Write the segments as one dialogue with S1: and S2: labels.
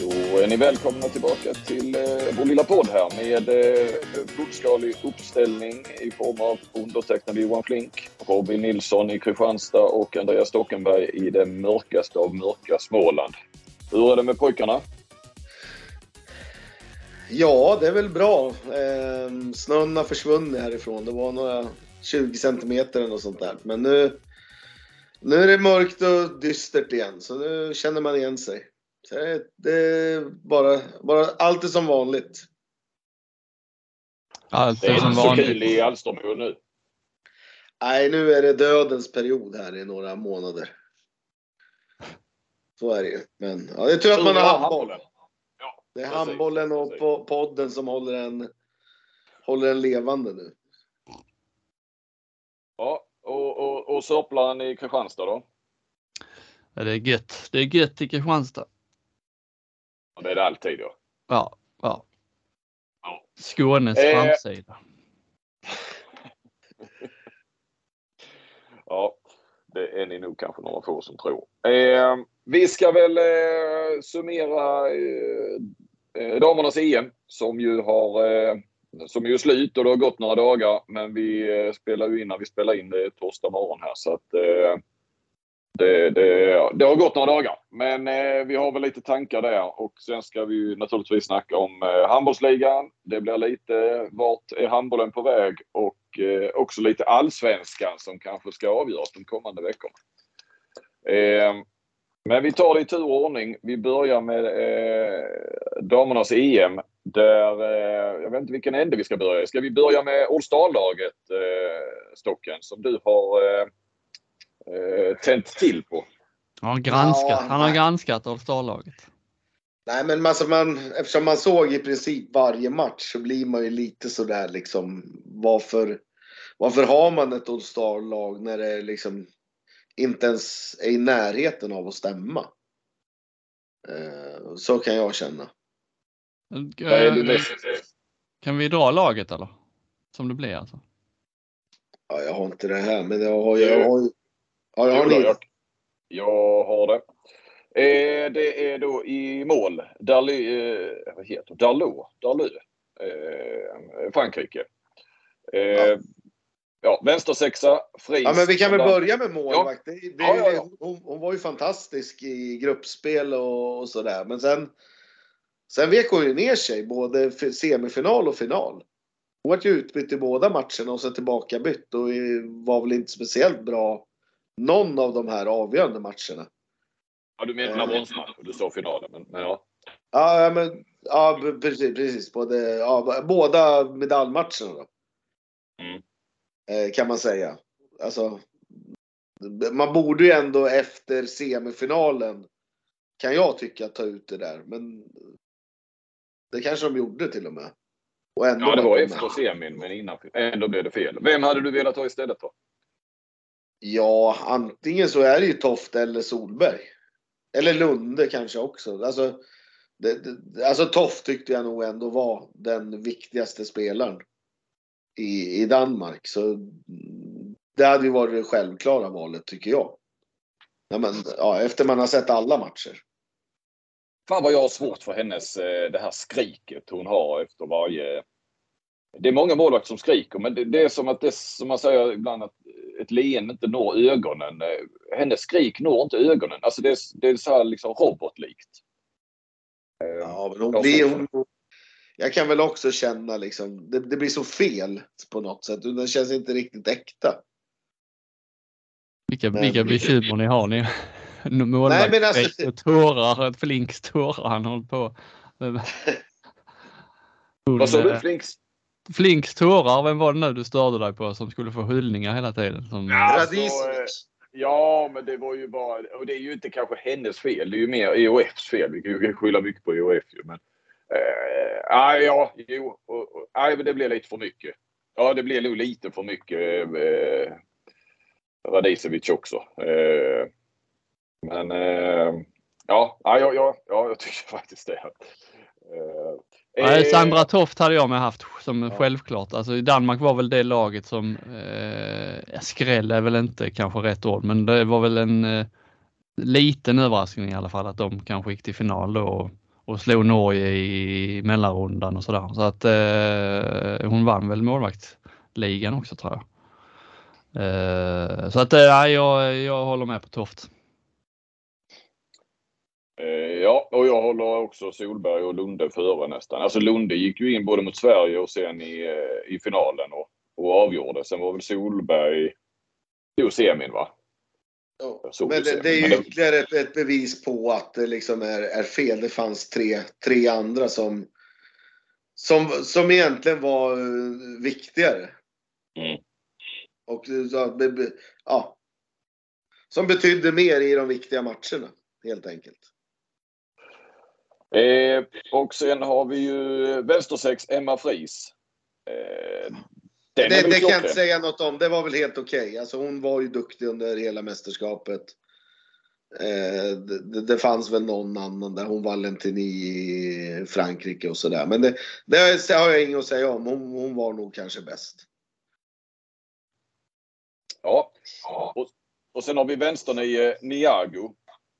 S1: Då är ni välkomna tillbaka till eh, vår lilla podd här med eh, fullskalig uppställning i form av undertecknade Johan Flink, Robin Nilsson i Kristianstad och Andreas Stockenberg i det mörkaste av mörka Småland. Hur är det med pojkarna?
S2: Ja, det är väl bra. Eh, snön har försvunnit härifrån. Det var några 20 centimeter eller något sånt där. Men nu, nu är det mörkt och dystert igen, så nu känner man igen sig. Så det är bara, bara allt är som vanligt.
S1: Allt är, det är som vanligt. Det är inte så kul i Alstermo nu.
S2: Nej, nu är det dödens period här i några månader. Så är det ju. Men ja, det är tur att man har handboll. Ja, det är handbollen och podden som håller en, håller en levande nu.
S1: Ja, och, och, och sörplaren i Kristianstad då?
S3: Ja, det är gött. Det är gött i Kristianstad.
S1: Det är det alltid. Ja,
S3: ja. ja. Skånes eh. framsida.
S1: ja, det är ni nog kanske några få som tror. Eh, vi ska väl eh, summera eh, eh damernas EM som ju har eh, som är ju slut och det har gått några dagar. Men vi eh, spelar ju in när vi spelar in det torsdag morgon här så att eh, det, det, det, har gått några dagar. Men eh, vi har väl lite tankar där och sen ska vi naturligtvis snacka om eh, handbollsligan. Det blir lite vart är handbollen på väg och eh, också lite allsvenskan som kanske ska avgöras de kommande veckorna. Eh, men vi tar det i tur och ordning. Vi börjar med eh, damernas EM. Där, eh, jag vet inte vilken ände vi ska börja Ska vi börja med Olsdalaget eh, Stocken, som du har eh, eh, tänt till på?
S3: Ja, granskat. Ja, han har granskat All Star-laget.
S2: Nej, men alltså man, eftersom man såg i princip varje match så blir man ju lite sådär liksom varför, varför har man ett All Star-lag när det liksom inte ens är i närheten av att stämma? Eh, så kan jag känna.
S3: Äh, kan vi dra laget eller? Som det blir alltså?
S2: Ja, jag har inte det här, men jag har, jag har, ja, jag har
S1: jag, jag har det. Eh, det är då i mål, Darly, eh, vad heter Darlot, Darlu, eh, Frankrike. Eh, ja. ja, vänstersexa, Friis.
S2: Ja, men vi kan väl börja med målvakt. Ja. Det, det, ja, ja, hon, hon, var ju fantastisk i gruppspel och, och sådär, men sen Sen vek hon ju ner sig både semifinal och final. Hon var ju utbytt i båda matcherna och sen tillbakabytt och var väl inte speciellt bra någon av de här avgörande matcherna.
S1: Ja, du menar eh. bronsmatchen? Du sa finalen, men, men ja.
S2: Ja, men, ja precis. precis både, ja, båda medaljmatcherna då. Mm. Eh, kan man säga. Alltså, man borde ju ändå efter semifinalen kan jag tycka ta ut det där. Men det kanske de gjorde till och med.
S1: Och ändå ja, det var efter semin, men innan. Ändå blev det fel. Vem hade du velat ha istället då?
S2: Ja, antingen så är det ju Toft eller Solberg. Eller Lunde kanske också. Alltså, det, det, alltså Toft tyckte jag nog ändå var den viktigaste spelaren i, i Danmark. Så det hade ju varit det självklara valet tycker jag. Ja, men, ja, efter man har sett alla matcher.
S1: Fan vad jag har svårt för hennes, eh, det här skriket hon har efter varje... Det är många målvakter som skriker, men det, det, är som att det, som man säger ibland, att ett leende inte når ögonen. Eh, hennes skrik når inte ögonen. Alltså det, är, det är så här liksom robotlikt.
S2: Eh, ja, men hon blir, hon, jag kan väl också känna liksom, det, det, blir så fel på något sätt. Det känns inte riktigt äkta.
S3: Vilka, vilka bekymmer ni har ni målvakt Nej, men alltså... och tårar, Flinks tårar han håller på.
S1: Vad sa du? Flinks?
S3: Flinks tårar, vem var det nu du störde dig på som skulle få hyllningar hela tiden? Som...
S1: Alltså, ja, men det var ju bara, och det är ju inte kanske hennes fel, det är ju mer EOFs fel. Vi kan skylla mycket på EOF ju, men äh, ja, jo, och, och, nej, men det blev lite för mycket. Ja, det blev nog lite för mycket äh, Radicevic också. Äh, men eh, ja, ja, ja, ja, jag tycker faktiskt det.
S3: Eh, Nej, Sandra Toft hade jag med haft som ja. självklart. Alltså i Danmark var väl det laget som, eh, skräll är väl inte kanske rätt ord, men det var väl en eh, liten överraskning i alla fall att de kanske gick till final då och, och slog Norge i mellanrundan och sådär. Så att eh, hon vann väl målvaktsligan också tror jag. Eh, så att eh, jag, jag håller med på Toft.
S1: Eh, ja, och jag håller också Solberg och Lunde före nästan. Alltså Lunde gick ju in både mot Sverige och sen i, eh, i finalen och, och avgjorde. Sen var väl Solberg i semin va?
S2: Ja, men det, det, är ju ytterligare ett, ett, bevis på att det liksom är, är fel. Det fanns tre, tre andra som, som, som egentligen var uh, viktigare. Mm. Och så, ja, som betydde mer i de viktiga matcherna helt enkelt.
S1: Eh, och sen har vi ju vänstersex Emma Fris. Eh,
S2: det, det kan jag inte säga något om. Det var väl helt okej. Okay. Alltså hon var ju duktig under hela mästerskapet. Eh, det, det, fanns väl någon annan där. Hon Valentini i Frankrike och sådär. Men det, det, har jag inget att säga om. Hon, hon var nog kanske bäst.
S1: Ja, och, och sen har vi vänsternio Niago.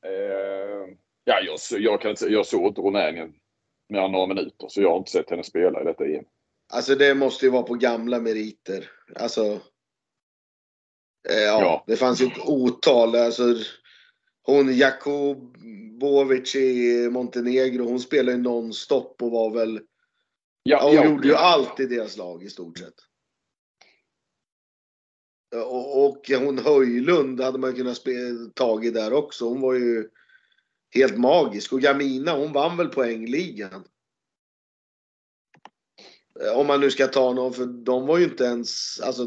S1: Eh, ja, jag, jag, kan, jag såg inte Rumänien mer än några minuter så jag har inte sett henne spela i detta EM.
S2: Alltså det måste ju vara på gamla meriter. Alltså. Eh, ja, ja, det fanns ju ett otal. Alltså, hon Jakubovic i Montenegro, hon spelade ju nonstop och var väl... Ja, hon ja, gjorde ju allt i deras lag i stort sett. Och, och hon Höjlund hade man kunnat tagit där också. Hon var ju helt magisk. Och Gamina, hon vann väl poängligan. Om man nu ska ta någon, för de var ju inte ens, alltså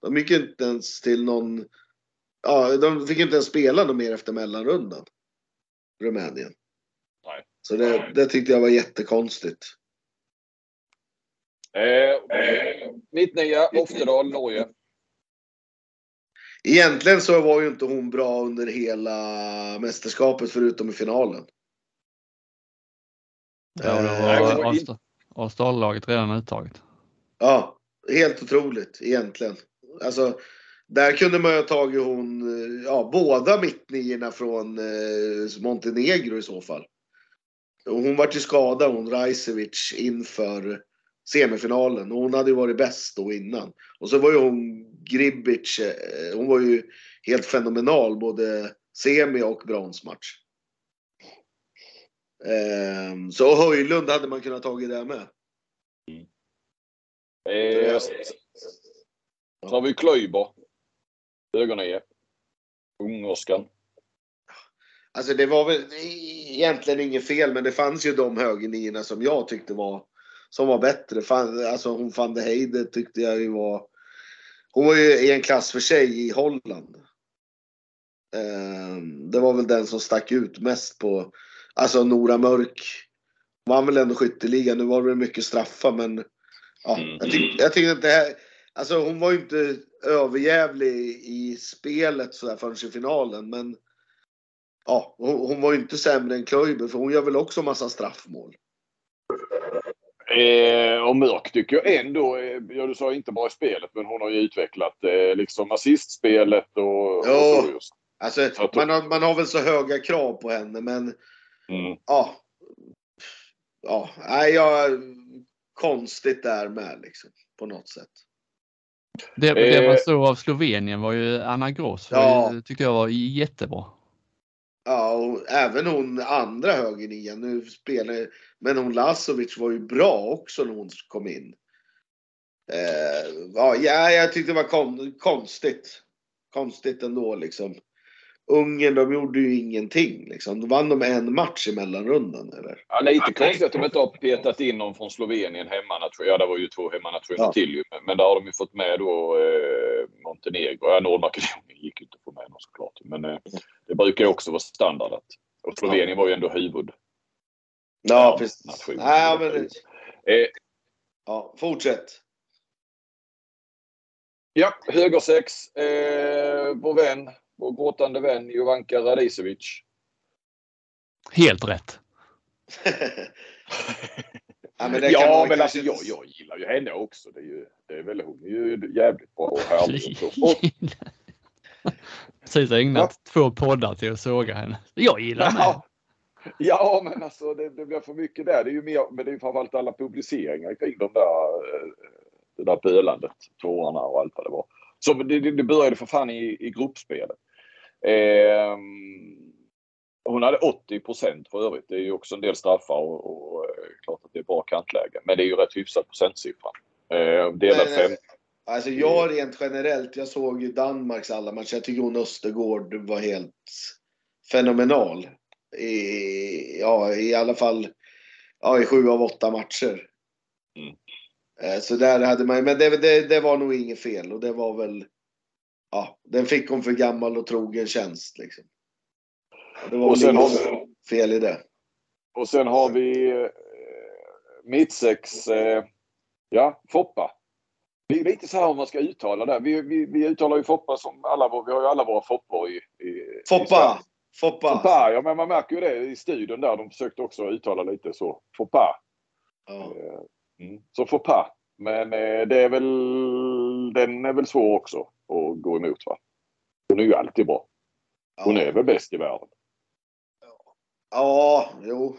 S2: de gick ju inte ens till någon, ja de fick inte ens spela något mer efter mellanrundan. Rumänien. Nej. Så det, det tyckte jag var jättekonstigt.
S1: Eh, Mittnia, Oftedal, Norge.
S2: Egentligen så var ju inte hon bra under hela mästerskapet förutom i finalen.
S3: Ja, det var eh, Australlaget redan uttaget.
S2: Ja, helt otroligt egentligen. Alltså, där kunde man ju ha tagit hon, ja, båda mittniorna från eh, Montenegro i så fall. Hon var ju skadad hon Rajcevic inför semifinalen och hon hade ju varit bäst då innan. Och så var ju hon Gribic, eh, hon var ju helt fenomenal både semi och bronsmatch. Ehm, så Höjlund hade man kunnat tagit där med. Mm.
S1: Eh, så har vi Klöiber. Högernie. Ungerskan.
S2: Alltså det var väl egentligen inget fel men det fanns ju de högernierna som jag tyckte var som var bättre. Alltså hon van de Heide tyckte jag ju var hon var ju i en klass för sig i Holland. Ehm, det var väl den som stack ut mest på, alltså Nora Mörk vann väl ändå skytteligan. Nu var det mycket straffar men ja, mm. jag, tyck, jag tyckte att det här, alltså hon var ju inte överjävlig i spelet sådär förrän i finalen men ja, hon, hon var ju inte sämre än Klöiber för hon gör väl också massa straffmål.
S1: Eh, och Mörk tycker jag ändå, eh, ja du sa inte bara i spelet, men hon har ju utvecklat eh, liksom assistspelet och,
S2: jo, och så just. Alltså, att, man, har, man har väl så höga krav på henne men mm. ja. Ja, nej, jag, konstigt där med liksom på något sätt.
S3: Det, det man eh. såg av Slovenien var ju Anna Gross. Ja. tyckte jag var jättebra.
S2: Ja, och även hon andra högernian. Nu spelar Men hon Lasovic var ju bra också när hon kom in. Eh, ja, jag tyckte det var kon konstigt. Konstigt ändå liksom. Ungern, de gjorde ju ingenting liksom. Då vann de en match i mellanrundan eller?
S1: Ja, lite konstigt att de inte har petat in någon från Slovenien hemmanation. Ja, det var ju två hemmanationer ja. till ju. Men där har de ju fått med då eh, Montenegro. Ja, Nordmakedonien gick ju inte att få med någon såklart. Men eh, det brukar ju också vara standard att... Och Slovenien ja. var ju ändå huvud.
S2: Ja, precis. Nation. Ja, men... Eh, ja, fortsätt.
S1: Ja, högersex. Eh, vår vän vår gråtande vän Jovanka Radicevic.
S3: Helt rätt.
S1: ja, men, ja, men alltså jag, jag gillar ju henne också. Det är, ju, det är väl, hon är ju jävligt bra och härlig.
S3: Precis ägnat ja. två poddar till att såga henne. Jag gillar henne. Ja.
S1: Ja, men alltså det, det blir för mycket där. Det är ju mer, men det är ju framförallt alla publiceringar kring de där, eh, det där pölandet, tårarna och allt vad det var. Så det, det började för fan i, i gruppspelet. Eh, hon hade 80 procent för övrigt. Det är ju också en del straffar och, och, eh, klart att det är bra kantläge. Men det är ju rätt hyfsad procentsiffra. Eh, delad fem.
S2: Alltså jag rent generellt, jag såg ju Danmarks alla matcher. Jag tycker hon Östergård var helt fenomenal. I, ja, i alla fall ja, i sju av åtta matcher.
S1: Mm.
S2: Eh, så där hade man men det, det, det var nog inget fel och det var väl, ja, den fick hon för gammal och trogen tjänst liksom. Det var
S1: Och sen har
S2: inget fel i det.
S1: Och sen har vi eh, mittsex, eh, ja, Foppa. Det är lite så här om man ska uttala det. Vi, vi, vi uttalar ju Foppa som alla, vi har ju alla våra Foppor i, i i
S2: Foppa!
S1: Sverige.
S2: Foppa!
S1: Foppa, ja men man märker ju det i studion där. De försökte också uttala lite så. Foppa.
S2: Ja.
S1: Eh, Mm. Så Foppa. Men eh, det är väl, den är väl svår också att gå emot va? Hon är ju alltid bra. Hon är väl bäst i världen.
S2: Ja, jo.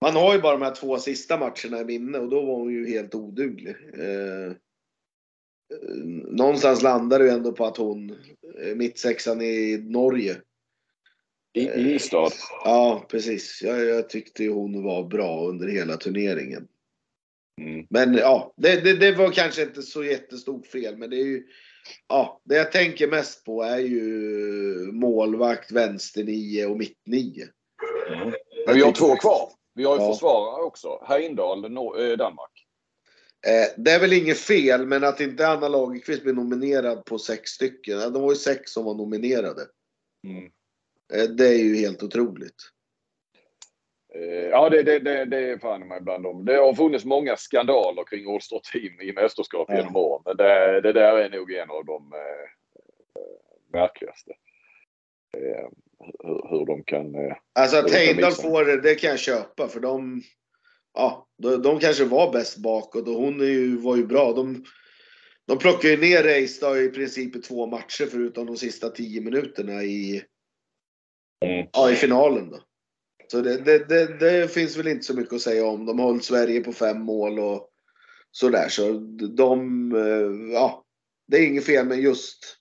S2: Man har ju bara de här två sista matcherna i minne och då var hon ju helt oduglig. Eh, eh, någonstans landar ju ändå på att hon, eh, mittsexan i Norge.
S1: I, i Ystad.
S2: Ja, precis. Jag, jag tyckte hon var bra under hela turneringen.
S1: Mm.
S2: Men ja, det, det, det var kanske inte så jättestort fel, men det är ju Ja, det jag tänker mest på är ju målvakt, vänsternio och mittnio.
S1: Men vi har två kvar. Vi har ju
S2: Ja.
S1: försvarare också. Heimdal, Nor- eh, Danmark.
S2: Eh, det är väl inget fel, men att inte Anna Lagerqvist blir nominerad på sex stycken. De var ju sex som var nominerade.
S1: Mm.
S2: Eh, det är ju helt otroligt.
S1: Eh, Ja, det, det, det, det är fan mig bland dem. Det har funnits många skandaler kring All-Star Team i mästerskap
S2: Ja.
S1: genom åren. Men det, det där är nog en av de eh, märkligaste. Eh, hur, hur de kan... Eh,
S2: Alltså att
S1: visa.
S2: får det, det kan jag köpa för de, ja, de, de kanske var bäst bakåt och hon är ju, var ju bra. De, de plockar ju ner Reis då i princip i två matcher förutom de sista tio minuterna i,
S1: Mm.
S2: ja, i finalen. Då. Så det, det, det, det finns väl inte så mycket att säga om. De har hållit Sverige på fem mål och sådär. Så de, eh, ja, det är inget fel med just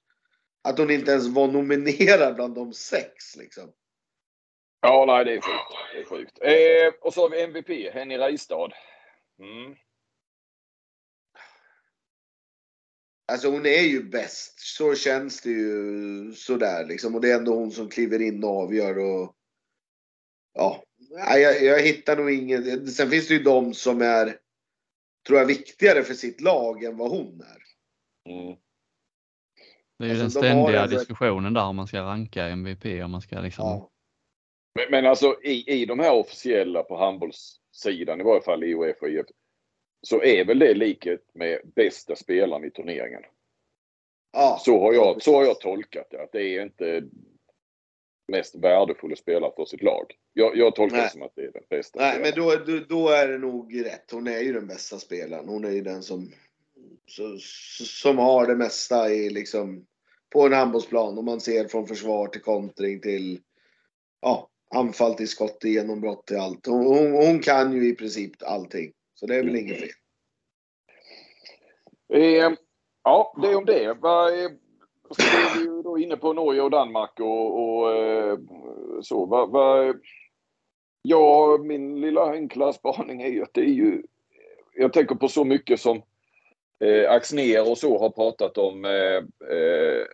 S2: att hon inte ens var nominerad bland de sex liksom.
S1: Ja, nej, det är sjukt. Det är sjukt. Eh, och så har vi MVP, Henny Reistad. Mm.
S2: Alltså hon är ju bäst. Så känns det ju sådär liksom. Och det är ändå hon som kliver in och avgör och... Ja. Jag, jag hittar nog ingen. Sen finns det ju de som är, tror jag, viktigare för sitt lag än vad hon är.
S1: Mm.
S3: Det är ju
S2: Alltså,
S3: den
S2: de
S3: ständiga
S2: ändå ett-
S3: diskussionen där om man ska ranka MVP om man ska liksom.
S2: Ja.
S1: Men, men alltså i, i de här officiella på handbollssidan, i varje fall i Uefa och IF, så är väl det likhet med bästa spelaren i turneringen.
S2: ja.
S1: Så har jag, så har jag tolkat det. Att det är inte mest värdefulla spelare för sitt lag. Jag, jag tolkar
S2: Nej.
S1: det som att det är den bästa
S2: Nej, men då, då, då är det nog rätt. Hon är ju den bästa spelaren. Hon är ju den som, så, som har det mesta i liksom, på en handbollsplan. Om man ser från försvar till kontring till ja, anfall till skott, till genombrott till allt. Hon, hon, hon kan ju i princip allting. Så det är väl inget fel.
S1: Eh, ja, det är om det. Vad och Så är vi ju då inne på Norge och Danmark och, och eh, så. Va, va, ja, min lilla enkla spaning är ju att det är ju... Jag tänker på så mycket som eh, Axner och så har pratat om eh, eh,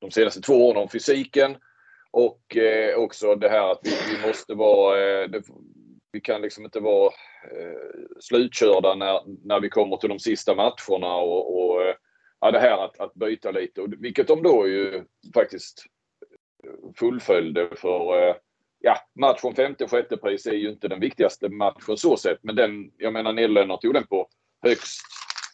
S1: de senaste två åren om fysiken. Och eh, också det här att vi, vi måste vara... Eh, det, vi kan liksom inte vara eh, slutkörda när, när vi kommer till de sista matcherna och, och ja, det här att, att byta lite. Och, vilket de då ju faktiskt fullföljde för eh, ja, match från femte och sjätte pris är ju inte den viktigaste matchen så sett. Men den, jag menar Nederländerna tog den på högst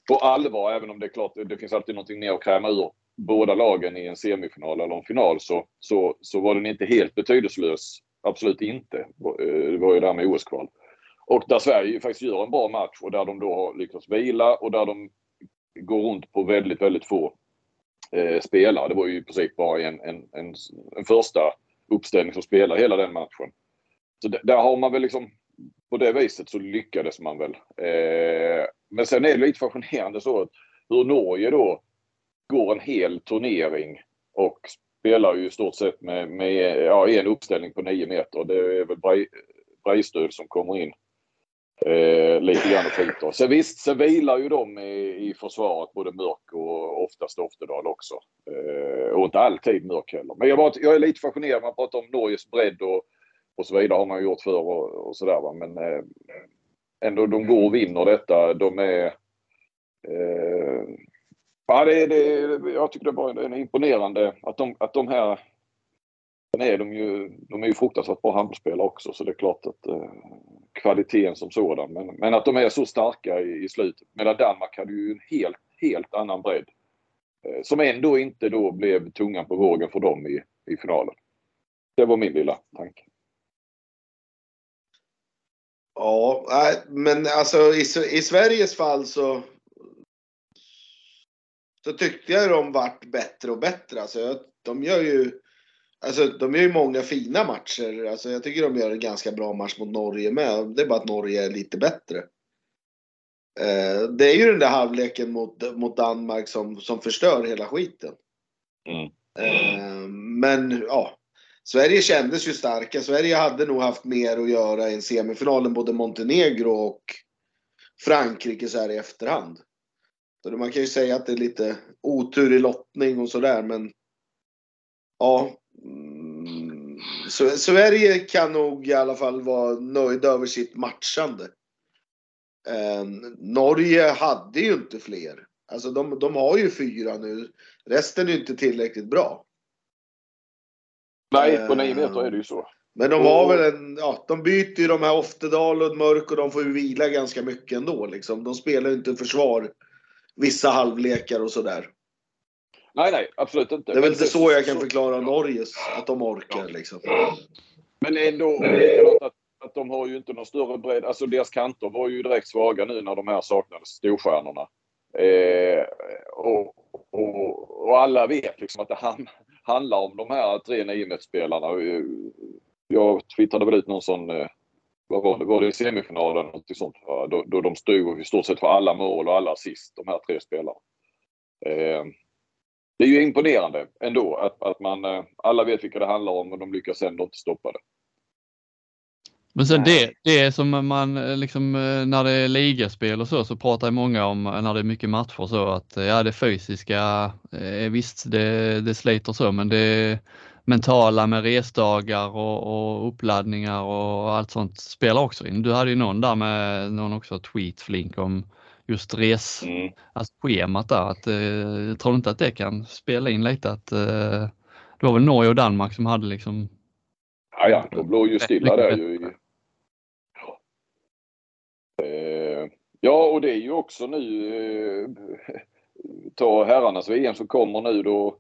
S1: på allvar. Även om det är klart det finns alltid någonting mer att kräma ur båda lagen i en semifinal eller en final så, så, så var den inte helt betydelselös. Absolut inte. Det var ju där med OS-kval. Och där Sverige ju faktiskt gör en bra match och där de då har lyckats vila och där de går runt på väldigt, väldigt få eh, spelare. Det var ju i princip bara en, en, en, en första uppställning som spelade hela den matchen. Så där har man väl liksom, på det viset så lyckades man väl. Eh, men sen är det lite fascinerande så att hur Norge då går en hel turnering och spelar ju i stort sett med, med ja, en uppställning på 9 meter. Det är väl Breistöd som kommer in eh, lite grann och skjuter. Sen visst, så vilar ju de i, i försvaret, både Mörk och oftast Oftedal också. Eh, och inte alltid Mörk heller. Men jag, bara, jag är lite fascinerad. Man pratar om Norges bredd och, och så vidare har man gjort förr och, och sådär. Men eh, ändå, de går och vinner detta. De är... Eh, ja, det, det, jag tycker det bara är imponerande att de, att de här Sen är de ju, de är ju fruktansvärt bra handbollsspelare också så det är klart att eh, kvaliteten som sådan. Men, men att de är så starka i, i slutet. Medan Danmark hade ju en helt, helt annan bredd. Eh, som ändå inte då blev tungan på vågen för dem i, i finalen. Det var min lilla tanke.
S2: Ja, men alltså i, i Sveriges fall så så tyckte jag de vart bättre och bättre. Alltså, de gör ju Alltså de gör ju många fina matcher. Alltså, jag tycker de gör en ganska bra match mot Norge med. Det är bara att Norge är lite bättre. Eh, det är ju den där halvleken mot, mot Danmark som, som förstör hela skiten. Mm. Eh, men ja, Sverige kändes ju starka. Sverige hade nog haft mer att göra i en semifinal än både Montenegro och Frankrike så här i efterhand. Så man kan ju säga att det är lite otur i lottning och sådär men ja, Mm, så, Sverige kan nog i alla fall vara nöjda över sitt matchande. Eh, Norge hade ju inte fler. Alltså de, de har ju fyra nu. Resten är ju inte tillräckligt bra.
S1: Nej, på nio meter är det ju så.
S2: Men de har väl en, ja, de byter ju de här Oftedal och Mörk och de får ju vila ganska mycket ändå liksom. De spelar ju inte försvar vissa halvlekar och sådär.
S1: Nej, nej, absolut inte.
S2: Det är väl inte så jag kan förklara Norges, att de orkar ja. liksom.
S1: Men ändå, att, att de har ju inte någon större bredd. Alltså deras kanter var ju direkt svaga nu när de här saknades storstjärnorna. Eh, och, och, och, alla vet liksom att det han, handlar om de här tre niometersspelarna. Jag twittrade väl ut någon sån, eh, vad var det, var det i semifinalen? Något sånt, då, då de stod i stort sett för alla mål och alla assist, de här tre spelarna. Eh, det är ju imponerande ändå att, att man, eh, alla vet vilka det handlar om och de lyckas ändå inte stoppa det.
S3: Men sen det, det som man eh, liksom eh, när det är ligaspel och så, så pratar många om när det är mycket matcher så att ja det fysiska, visst det, det sliter så men det mentala med resdagar och, och uppladdningar och allt sånt spelar också in. Du hade ju någon där med någon också tweet flink om just res, mm. alltså schemat där. Att, eh, jag tror inte att det kan spela in lite att eh, det var väl Norge och Danmark som hade liksom
S1: Ja, ja, de låg ju stilla där ju. Ja. Eh, ja, och det är ju också nu eh, ta herrarnas VM som kommer nu då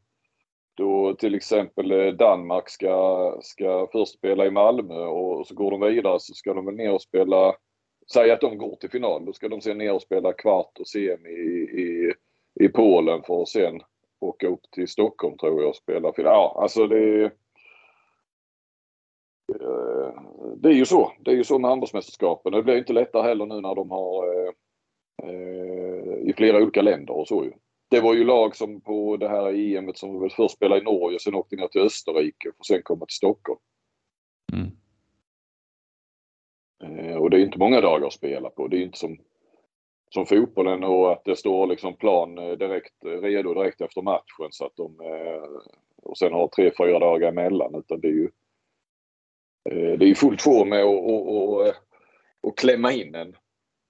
S1: då till exempel eh, Danmark ska, ska först spela i Malmö och så går de vidare så ska de väl ner och spela Säg att de går till final. Då ska de sen ner och spela kvart och semi i, i, i Polen för att sen åka upp till Stockholm tror jag och spela final. Ja, alltså det eh, det är ju så. Det är ju så med handbollsmästerskapen. Det blir inte lättare heller nu när de har eh, i flera olika länder och så ju. Det var ju lag som på det här EM som väl först spelade i Norge, sen åkte ner till Österrike och sen komma till Stockholm. Mm. Eh, Eh, och det är inte många dagar att spela på. Det är inte som, som fotbollen och att det står liksom plan eh, direkt eh, redo direkt efter matchen så att de och sen har tre, fyra dagar emellan. Utan det är ju det är fullt sjå med att och, och, och klämma, in en,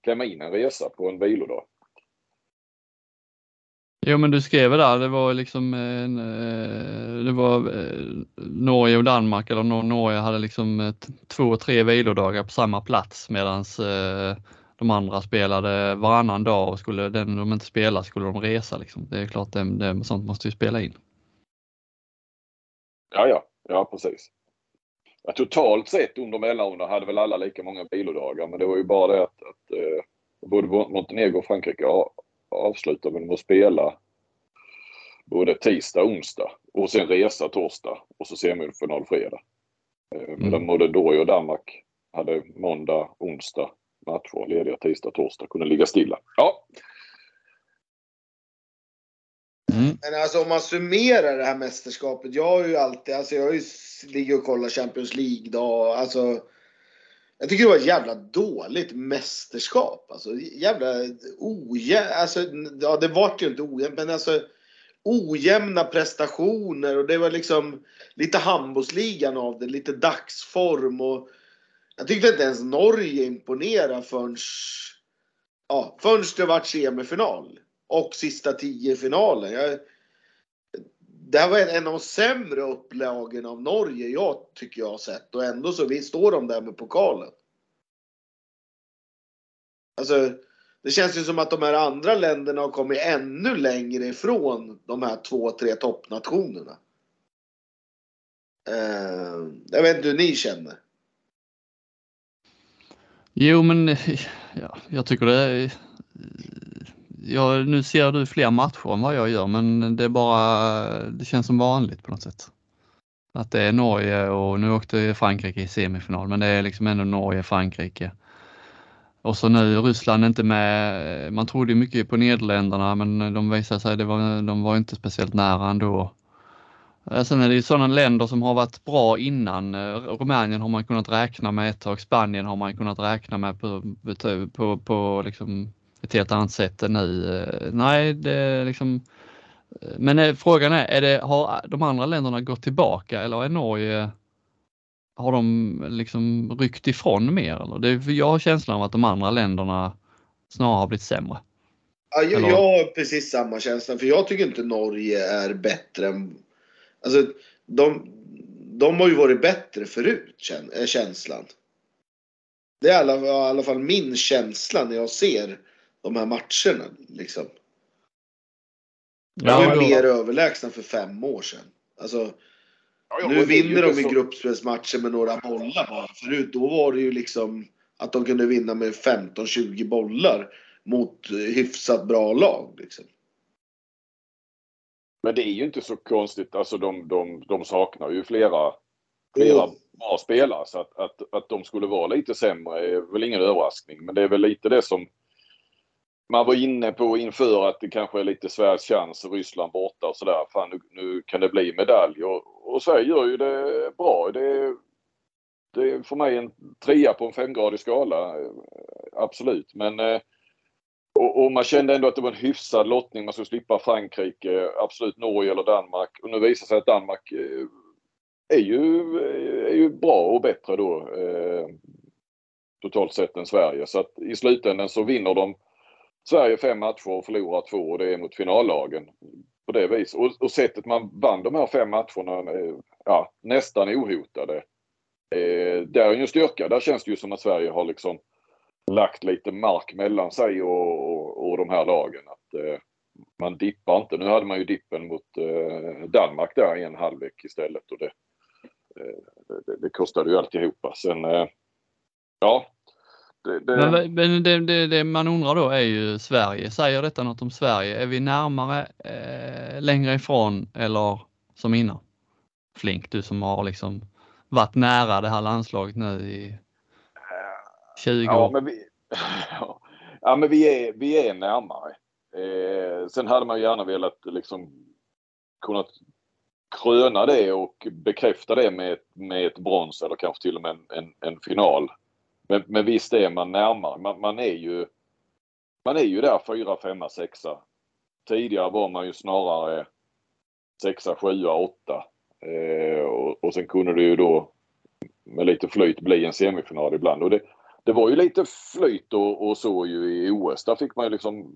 S1: klämma in en resa på en vilodag.
S3: Jo men du skrev där, det var liksom eh, en, eh, det var eh, Norge och Danmark eller Norge hade liksom två, tre vilodagar på samma plats medan de andra spelade varannan dag och skulle den de inte spelade skulle de resa. Liksom. Det är klart, det, det, sånt måste ju spela in.
S1: Ja, ja, ja precis. Ja, totalt sett under mellanrundan hade väl alla lika många vilodagar men det var ju bara det att, att eh, både Montenegro och Frankrike avslutar med att spela både tisdag och onsdag. och sen resa torsdag och så semifinal fredag. Eh,
S3: Mm.
S1: Medan både Norge och Danmark hade måndag, onsdag matcher, lediga tisdag, torsdag, kunde ligga stilla. Ja,
S3: Mm.
S2: Men alltså om man summerar det här mästerskapet. Jag har ju alltid, alltså jag har ju s- ligger och kollar Champions League då. Alltså. Jag tycker det var ett jävla dåligt mästerskap. Alltså jävla ojämnt. Alltså, ja det vart ju inte ojämnt men alltså. Ojämna prestationer och det var liksom lite handbollsligan av det. Lite dagsform och. Jag tyckte inte ens Norge imponerade förrän. Ja, förrän det vart semifinal och sista tio i finalen. Jag, det här var en, en av de sämre upplagen av Norge jag tycker jag har sett och ändå så vi står de där med pokalen. Alltså, det känns ju som att de här andra länderna har kommit ännu längre ifrån de här två, tre toppnationerna. Eh, jag vet inte hur ni känner.
S3: Jo, men ja, jag tycker det är... Ja, nu ser du fler matcher än vad jag gör, men det är bara, det känns som vanligt på något sätt. Att det är Norge och nu åkte Frankrike i semifinal, men det är liksom ändå Norge, Frankrike. Och så nu Ryssland inte med. Man trodde ju mycket på Nederländerna, men de visade sig, det var, de var inte speciellt nära ändå. Sen är det ju sådana länder som har varit bra innan. Rumänien har man kunnat räkna med ett tag. Spanien har man kunnat räkna med på, på, på liksom ett helt annat sätt än nu. Nej, det liksom. Men eh, frågan är, är det, har de andra länderna gått tillbaka eller är Norge har de liksom ryckt ifrån mer? Eller? Det, jag har känslan av att de andra länderna snarare har blivit sämre.
S2: Ja, jag, jag har precis samma känsla. För jag tycker inte Norge är bättre än... Alltså, de, de har ju varit bättre förut, är känslan. Det är i alla, i alla fall min känsla när jag ser de här matcherna. Liksom. De var ju mer överlägsna för fem år sedan. Alltså,
S1: Ja,
S2: nu vinner de i
S1: så-
S2: gruppspelsmatcher med några bollar bara. Förut då var det ju liksom att de kunde vinna med 15-20 bollar mot eh, hyfsat bra lag. Liksom.
S1: Men det är ju inte så konstigt. Alltså de, de, de saknar ju flera, flera
S2: Mm.
S1: bra spelare. Så att, att, att de skulle vara lite sämre är väl ingen överraskning. Men det är väl lite det som man var inne på inför att det kanske är lite Sveriges chans. Ryssland borta och sådär. Fan nu, nu kan det bli medalj. Och, och Sverige gör ju det bra. Det, är- det är för mig en trea på en femgradig skala. Eh, absolut. Men eh, och, och man kände ändå att det var en hyfsad lottning. Man skulle slippa Frankrike, absolut Norge eller Danmark. Och nu visar sig att Danmark eh, är ju, är ju bra och bättre då. Eh, totalt sett än Sverige. Så att i slutändan så vinner de Sverige fem matcher och förlorar två och det är mot finallagen. På det viset. Och, och sättet man vann de här fem matcherna, eh, ja, nästan ohotade. Eh, där är ju en styrka. Där känns det ju som att Sverige har liksom lagt lite mark mellan sig och, och, och de här lagen. Att, eh, man dippar inte. Nu hade man ju dippen mot eh, Danmark där i en halvlek istället. Och det, eh, det, det kostade ju alltihopa. Sen, eh, ja. Det, det,
S3: Men, men det, det, man undrar då är ju Sverige. Säger detta något om Sverige? Är vi närmare, eh, längre ifrån eller som innan? Flink, du som har liksom varit nära det här landslaget nu i 20
S1: Ja,
S3: år.
S1: men vi, ja, men vi, är, vi är närmare. Eh, sen hade man gärna velat liksom kunnat kröna det och bekräfta det med, ett- med ett brons eller kanske till och med en, en, en final. Men, men visst är man närmare. Man, man är ju man är ju där fyra, femma, sexa. Tidigare var man ju snarare sexa, sjua, åtta. Eh, och, och sen kunde det ju då med lite flyt bli en semifinal ibland. Och det, det var ju lite flyt och, och så ju i OS. Där fick man ju liksom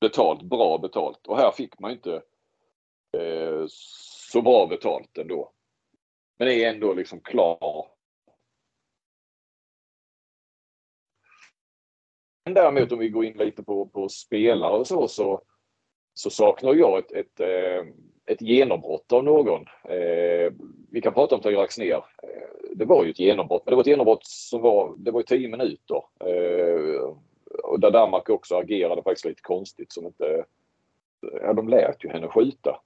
S1: betalt, bra betalt. Och här fick man ju inte eh, så bra betalt ändå. Men det är ändå liksom klar. Däremot om vi går in lite på, på spelare och så, så, så saknar jag ett, ett, eh, ett genombrott av någon. Eh, vi kan prata om Tyra ner. Eh, det var ju ett genombrott, men det var ett genombrott som var, det var ju 10 minuter. Eh, och där Danmark också agerade faktiskt lite konstigt som inte, ja de lät ju henne skjuta.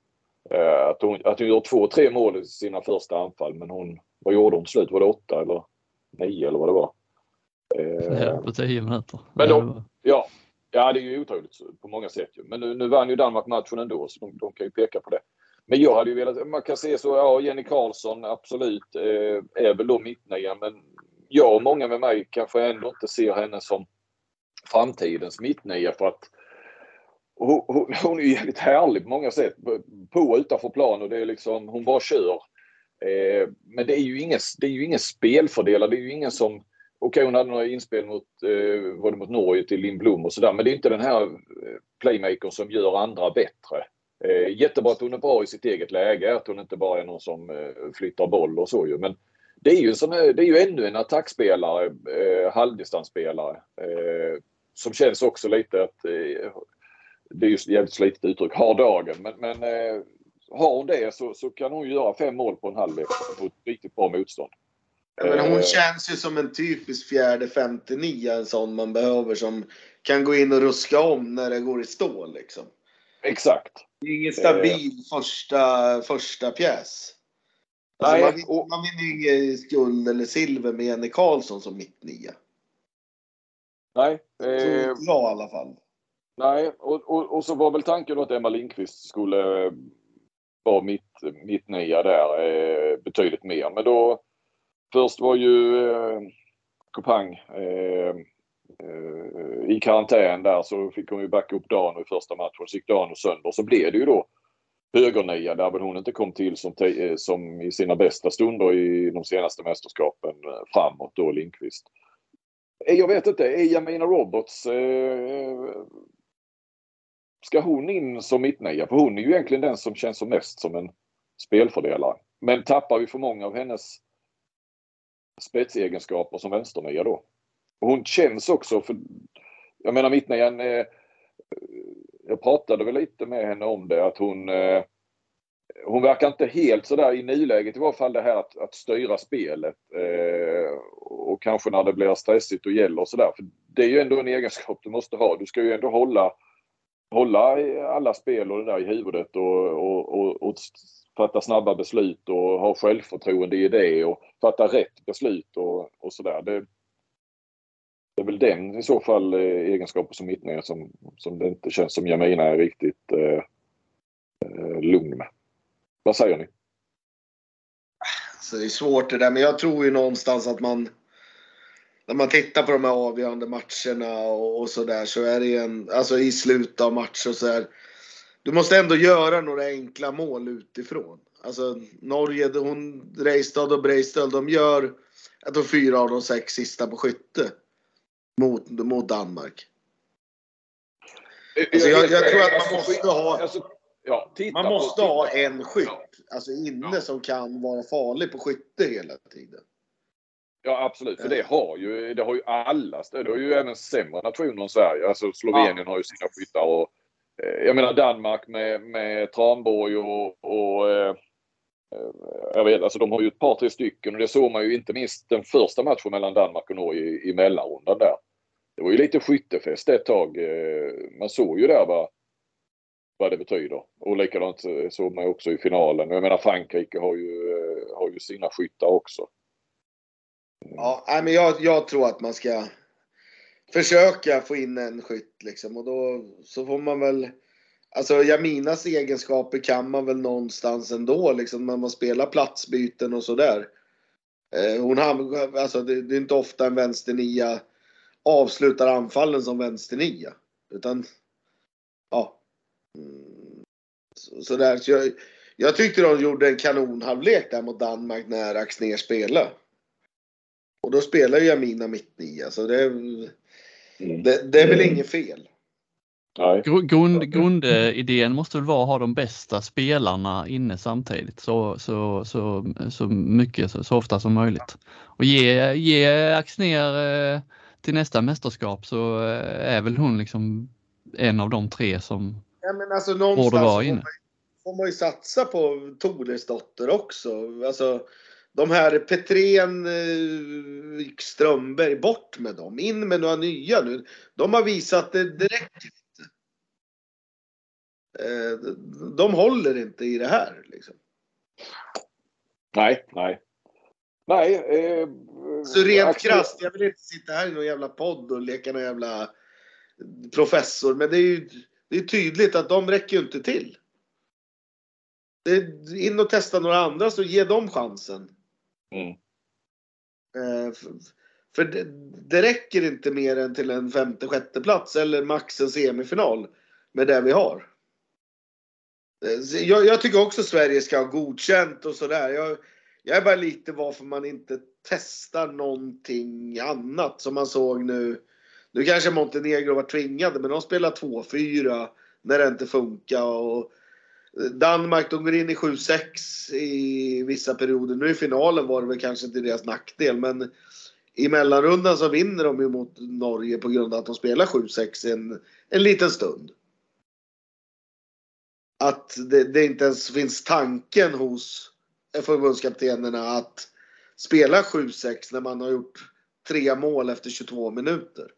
S1: Eh, att, hon, att hon gör två, tre mål i sina första anfall men hon, vad gjorde hon till slut? Var det åtta eller nio eller vad det var?
S3: Eh, på tio minuter.
S1: Men de, ja, ja, det är ju otroligt på många sätt. Men nu, nu vann ju Danmark matchen ändå så de, de kan ju peka på det. Men jag hade ju velat, man kan se så, ja Jenny Karlsson absolut eh, är väl då mittnia men jag och många med mig kanske ändå inte ser henne som framtidens mittnia för att hon, hon, hon är ju jävligt härlig på många sätt. På och utanför plan och det är liksom, hon bara kör. Eh, men det är ju ingen, det är ju ingen spelfördelare. Det är ju ingen som... Okej, okay, hon hade några inspel mot, eh, var det mot Norge till Lindblom och sådär. Men det är inte den här eh, playmakern som gör andra bättre. Eh, jättebra att hon är bra i sitt eget läge. Att hon inte bara är någon som eh, flyttar boll och så ju. Men det är ju, som, det är ju ännu en attackspelare, eh, halvdistansspelare. Eh, som känns också lite att eh, det är ju jävligt slitet uttryck, har dagen. Men, men eh, har hon det så, så kan hon göra fem mål på en halvlek mot riktigt bra motstånd.
S2: Men hon eh. känns ju som en typisk fjärde, femte, nia, en sån man behöver som kan gå in och ruska om när det går i stå liksom.
S1: Exakt.
S2: Det är ingen stabil eh. första, första pjäs. Alltså, Nej, man, vinner, och... man vinner ju inget guld eller silver med Jenny Karlsson som mittnia.
S1: Nej.
S2: Eh... jag i alla fall.
S1: Nej, och, och, och, så var väl tanken att Emma Lindqvist skulle vara mitt, mitt nia där eh, betydligt mer. Men då först var ju eh, Kopang eh, eh, i karantän där så fick hon ju backa upp Dano i första matchen. Så gick Dano sönder. Så blev det ju då högernia där väl hon inte kom till som, eh, som i sina bästa stunder i de senaste mästerskapen eh, framåt då Lindqvist. Eh, jag vet inte, är Jamina Roberts eh, eh, ska hon in som mittnia? För hon är ju egentligen den som känns som mest som en spelfördelare. Men tappar vi för många av hennes spetsegenskaper som vänsternia då? Och hon känns också för... Jag menar mittnian... Eh, jag pratade väl lite med henne om det att hon... Eh, hon verkar inte helt sådär i nuläget i varje fall det här att, att styra spelet. Eh, och kanske när det blir stressigt och gäller och sådär. För Det är ju ändå en egenskap du måste ha. Du ska ju ändå hålla hålla alla spel och det där i huvudet och, och, och, och fatta snabba beslut och ha självförtroende i det och fatta rätt beslut och, och sådär. Det, det är väl den i så fall eh, egenskapen som mittner som, som det inte känns som Jamina är riktigt eh, eh, lugn med. Vad säger ni?
S2: Så det är svårt det där men jag tror ju någonstans att man när man tittar på de här avgörande matcherna och, och sådär så är det ju en, alltså i slutet av matcher så är du måste ändå göra några enkla mål utifrån. Alltså Norge, hon, Reistad och Breistad, de gör jag tror fyra av de sex sista på skytte. Mot, mot Danmark. Alltså jag, jag tror att man måste ha,
S1: alltså,
S2: man måste ha en skytt, alltså inne som kan vara farlig på skytte hela tiden.
S1: Ja absolut, för det har ju, det har ju alla Det har ju även sämre nationer än Sverige. Alltså Slovenien har ju sina skyttar och eh, Eh, jag menar Danmark med, med Tranborg och, och eh, eh, jag vet, alltså de har ju ett par, tre stycken och det såg man ju inte minst den första matchen mellan Danmark och Norge i, i mellanrundan där. Det var ju lite skyttefest ett tag. Man såg ju där vad, vad det betyder. Och likadant såg man också i finalen. Jag menar Frankrike har ju, har ju sina skyttar också.
S2: Ja, men jag, jag tror att man ska försöka få in en skytt liksom och då så får man väl Alltså Jaminas egenskaper kan man väl någonstans ändå liksom när man spelar platsbyten och sådär. Eh, hon har, alltså det, det, är inte ofta en vänsternia avslutar anfallen som vänsternia. Utan, ja. Mm, så, så, där. Så jag, jag tyckte de gjorde en kanonhalvlek där mot Danmark när Axnér spelade. Och då spelar ju Jamina mittnia så det det, det är väl mm. inget fel.
S3: Grund, grundidén måste väl vara att ha de bästa spelarna inne samtidigt så, så, så, så mycket, så, så ofta som möjligt. Och ge, ge Axner eh, till nästa mästerskap så eh, är väl hon liksom en av de tre som
S2: ja, men alltså, borde vara inne. Får man, får man ju satsa på Toresdotter också. Alltså, de här Petrén, eh, Strömberg, bort med dem. In med några nya nu. De har visat det, inte. Eh, de håller inte i det här. Liksom.
S1: Nej, nej. Nej. Eh,
S2: Så rent krasst, jag vill inte sitta här i någon jävla podd och leka någon jävla professor. Men det är ju det är tydligt att de räcker ju inte till. In och testa några andra så ge dem chansen.
S1: Mm.
S2: Eh, för, för det, det räcker inte mer än till en femte, sjätte plats eller max en semifinal med det vi har. Eh, jag, jag tycker också Sverige ska ha godkänt och sådär. Jag, jag är bara lite varför man inte testar någonting annat som man såg nu. Nu kanske Montenegro var tvingade, men de spelar 2-4 när det inte funkar. Och Danmark, de går in i 7-6 i vissa perioder. Nu i finalen var det väl kanske till deras nackdel, men i mellanrundan så vinner de ju mot Norge på grund av att de spelar 7-6 en, en liten stund. Att det, det inte ens finns tanken hos förbundskaptenerna att spela 7-6 när man har gjort tre mål efter 22 minuter.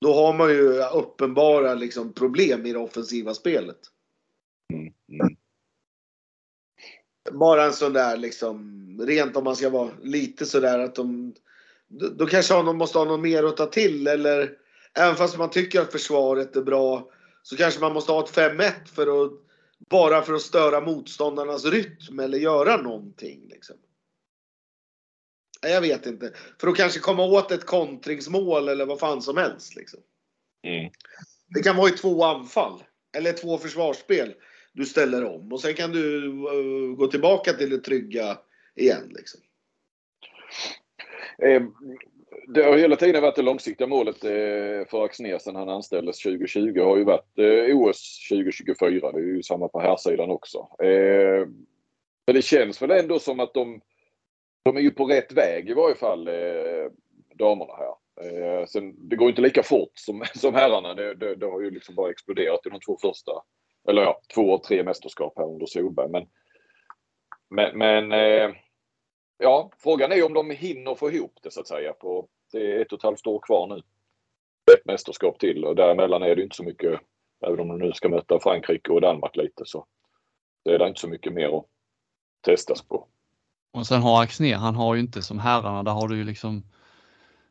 S2: Då har man ju uppenbara liksom, problem i det offensiva spelet.
S1: Mm. Mm.
S2: Bara en sån där liksom, rent om man ska vara lite sådär att de, då, kanske de måste ha något mer att ta till eller även fast man tycker att försvaret är bra så kanske man måste ha ett 5-1 för att bara för att störa motståndarnas rytm eller göra någonting. Liksom. Jag vet inte. För att kanske komma åt ett kontringsmål eller vad fan som helst. Liksom.
S1: Mm.
S2: Det kan vara i två anfall eller två försvarsspel du ställer om och sen kan du uh, gå tillbaka till det trygga igen. Liksom.
S1: Eh, det har hela tiden varit det långsiktiga målet eh, för Axnér sedan han anställdes 2020 har ju varit eh, OS 2024. Det är ju samma på här sidan också. Eh, men det känns väl ändå som att de, de är ju på rätt väg i varje fall, eh, damerna här. Eh, sen, det går inte lika fort som, som herrarna. Det, det, det har ju liksom bara exploderat i de två första, eller ja, två och tre mästerskap här under Solberg. Men, men, men eh, ja, frågan är om de hinner få ihop det så att säga. På, det är ett och ett halvt år kvar nu. Ett mästerskap till och däremellan är det inte så mycket, även om de nu ska möta Frankrike och Danmark lite så det är det inte så mycket mer att testas på.
S3: Och sen har Axnér, han har ju inte som herrarna, där har du ju liksom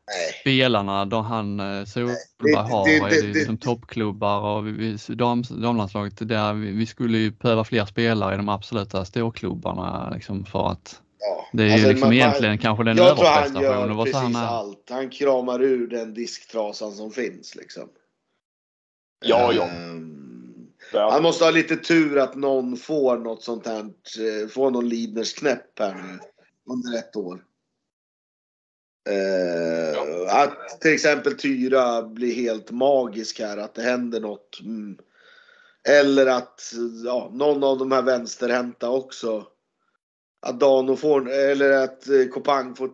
S2: Nej.
S3: spelarna, då han eh, Solberg
S2: det-
S3: har,
S2: det-
S3: är
S2: det-
S3: det
S2: det-
S3: liksom toppklubbar och vi, dam, damlandslaget, där vi, vi skulle ju behöva fler spelare i de absoluta storklubbarna liksom för att
S2: Ja.
S3: det är ju
S2: Alltså,
S3: liksom
S2: man-
S3: egentligen kanske den
S2: Jag tror han
S3: överprestationen.
S2: gör precis
S3: han
S2: allt. Han kramar ur den disktrasan som finns. Liksom.
S1: Ja, ja.
S2: Ehm,
S1: Ja.
S2: Han måste ha lite tur att någon får något sånt här, eh, får någon Lidners knäpp här nu under ett år. Eh, Att till exempel Tyra blir helt magisk här, att det händer något. Mm. Eller att ja, någon av de här vänsterhänta också. Att Dano får, eller att eh, Kopang får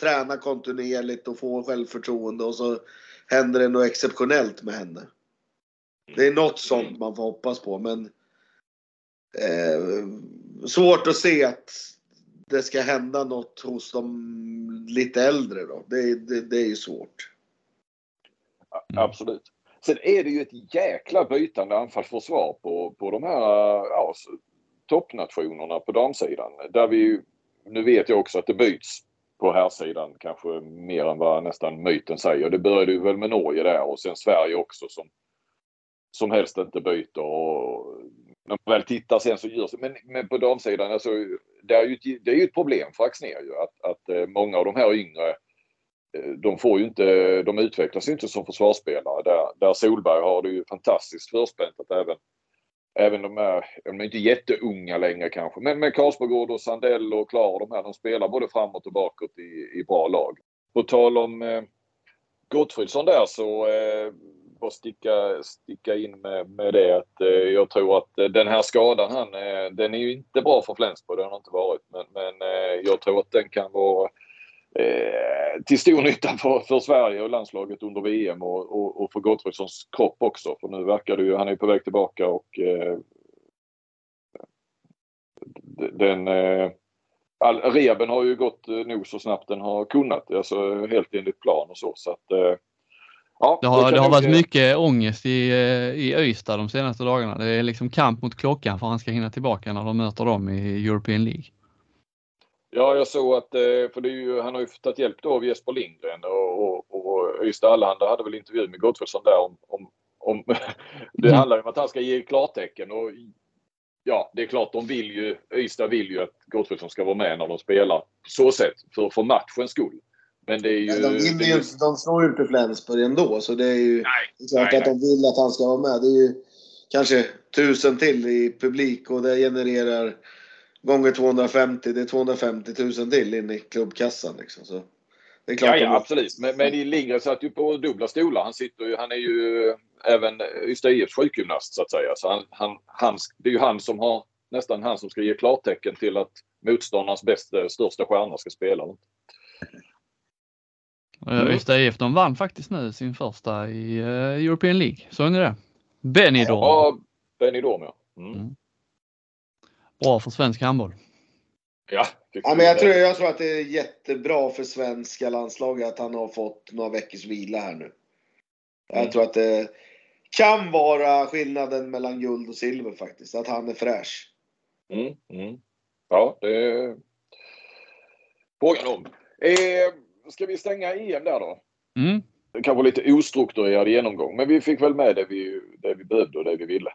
S2: träna kontinuerligt och få självförtroende och så händer det något exceptionellt med henne. Det är något sånt man får hoppas på men eh, svårt att se att det ska hända något hos de lite äldre då. Det, det, det är ju svårt.
S1: Absolut. Sen är det ju ett jäkla bytande anfallsförsvar på, på de här ja, toppnationerna på damsidan. Där vi, ju- nu vet jag också att det byts på här sidan kanske mer än vad nästan myten säger. Det började ju väl med Norge där och sen Sverige också som, som helst inte byter. Och när man väl tittar sen så gör sig. Men, men på damsidan, alltså, det är ju ett, det är ju ett problem för Axnér ju att, att eh, många av de här yngre eh, de får ju inte, de utvecklas ju inte som försvarsspelare. Där, där Solberg har det ju fantastiskt förspänt att även, även de här, de är inte jätteunga längre kanske, men med Karlsbergård och Sandell och Klar och de här, de spelar både framåt och bakåt i, i bra lag. På tal om eh, Gottfridsson där så eh, bara sticka, sticka in med, med det att eh, jag tror att eh, den här skadan han, eh, den är ju inte bra för Flensburg, det har den inte varit. Men, men eh, jag tror att den kan vara eh, till stor nytta för, för Sverige och landslaget under VM och, och, och för Gottfridssons kropp också. För nu verkar det ju, han är ju på väg tillbaka och eh, den eh, all, reben har ju gått eh, nog så snabbt den har kunnat, alltså helt enligt plan och så. så att, eh, Ja,
S3: Det har, det har varit mycket ångest i, eh, i Öysta de senaste dagarna. Det är liksom kamp mot klockan för han ska hinna tillbaka när de möter dem i European League.
S1: Ja, jag såg att, eh, för ju, han har ju tagit hjälp då av Jesper Lindgren och, och, och Ystad Allehanda hade väl intervju med Gottfridsson där om, om, om det
S3: Mm.
S1: handlar ju om att han ska ge klartecken och ja, det är klart de vill ju, Ystad vill ju att Gottfridsson ska vara med när de spelar på så sätt för, för matchens skull. Men det är ju...
S2: De,
S1: det
S2: ju,
S1: är ju
S2: inte- de slår ju inte Flensburg ändå, så det är ju
S1: nej,
S2: klart
S1: nej,
S2: att de vill att han ska vara med. Det är ju kanske tusen till i publik och det genererar gånger 250, det är 250 000 till in i klubbkassan. Liksom. Så det är klart
S1: Ja, ja
S2: de-
S1: absolut. Men, men Lindgren satt ju på dubbla stolar. Han, sitter ju, han är ju även Ystad IFs sjukgymnast så att säga. Så han, han, han, det är ju han som har, nästan han som ska ge klartecken till att motståndarnas bästa, största stjärna ska spela.
S3: Mm. Ystad IF de vann faktiskt nu sin första i eh, European League. Såg ni det? Benidorm.
S1: Ja, Benidorm ja. Mm.
S3: Mm. Bra för svensk handboll.
S1: Ja,
S2: Ja, men jag, tror, jag tror att det är jättebra för svenska landslaget att han har fått några veckors vila här nu. Jag
S1: Mm.
S2: tror att det kan vara skillnaden mellan guld och silver faktiskt. Att han är fräsch.
S1: Mm, mm. Ja, det är frågan om. Eh, ska vi stänga EM där då?
S3: Mm.
S1: Det kanske lite ostrukturerad genomgång, men vi fick väl med det vi, det vi behövde och det vi ville.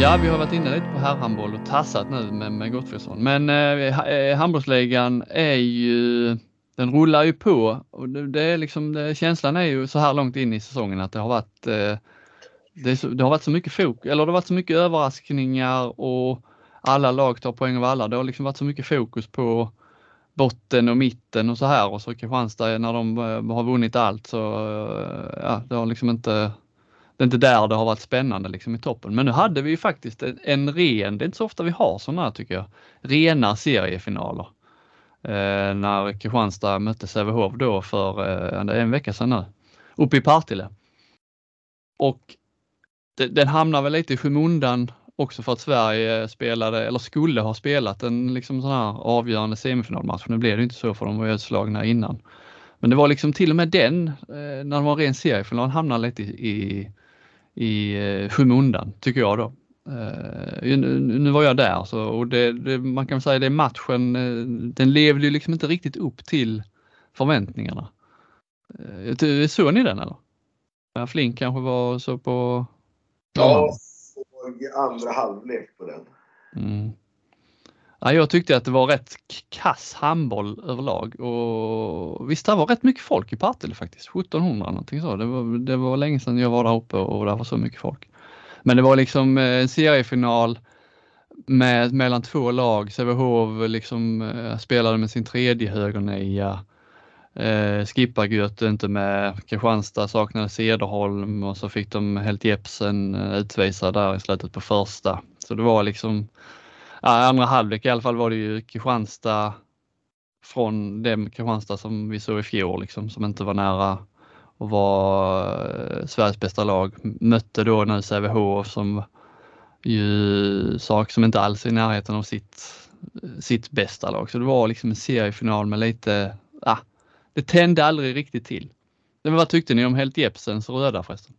S3: Ja, vi har varit inne lite på herrhandboll och tassat nu med, med Gottfridsson. Men eh, ha- eh, handbollsligan är ju, den rullar ju på och det, det är liksom, det, känslan är ju så här långt in i säsongen att det har varit eh, det, så, det har varit så mycket fokus, eller det har varit så mycket överraskningar och alla lag tar poäng av alla. Det har liksom varit så mycket fokus på botten och mitten och så här och så Kristianstad när de eh, har vunnit allt så eh, ja, det har liksom inte det är inte där det har varit spännande liksom i toppen. Men nu hade vi ju faktiskt en, en ren, det är inte så ofta vi har sådana här tycker jag, rena seriefinaler. Eh, när Kristianstad mötte Sävehof då för eh, en vecka sedan nu, uppe i Partille. Och det, den hamnar väl lite i skymundan också för att Sverige spelade, eller skulle ha spelat en liksom sån här avgörande semifinalmatch. Nu blev det inte så för de var ju utslagna innan. Men det var liksom till och med den, eh, när det var en ren seriefinal, hamnade lite i, i, eh, skymundan tycker jag då. Eh, nu, var jag där så, och det, det, man kan säga det matchen, den levde ju liksom inte riktigt upp till förväntningarna. Såg ni den eller? Flink kanske var så på
S2: Ja, andra halvlek på den.
S3: Mm. Ja, jag tyckte att det var rätt kass handboll överlag och visst det var rätt mycket folk i Partille faktiskt, 1700 någonting så. Det var, det var länge sedan jag var där uppe och det var så mycket folk. Men det var liksom eh, en seriefinal med, mellan två lag. Sävehof liksom eh, spelade med sin tredje högernia. Eh, Skippargöt inte med. Kristianstad saknade Cederholm och så fick de Helt Jepsen eh, utvisad där i slutet på första. Så det var liksom Ja, andra halvlek i alla fall var det ju Kristianstad från det Kristianstad som vi såg i fjol liksom, som inte var nära att vara eh, Sveriges bästa lag. Mötte då nu Sävehof som ju sak som inte alls är i närheten av sitt, sitt bästa lag. Så det var liksom en seriefinal med lite, ah, det tände aldrig riktigt till. Men vad tyckte ni om Helt Jepsens röda förresten?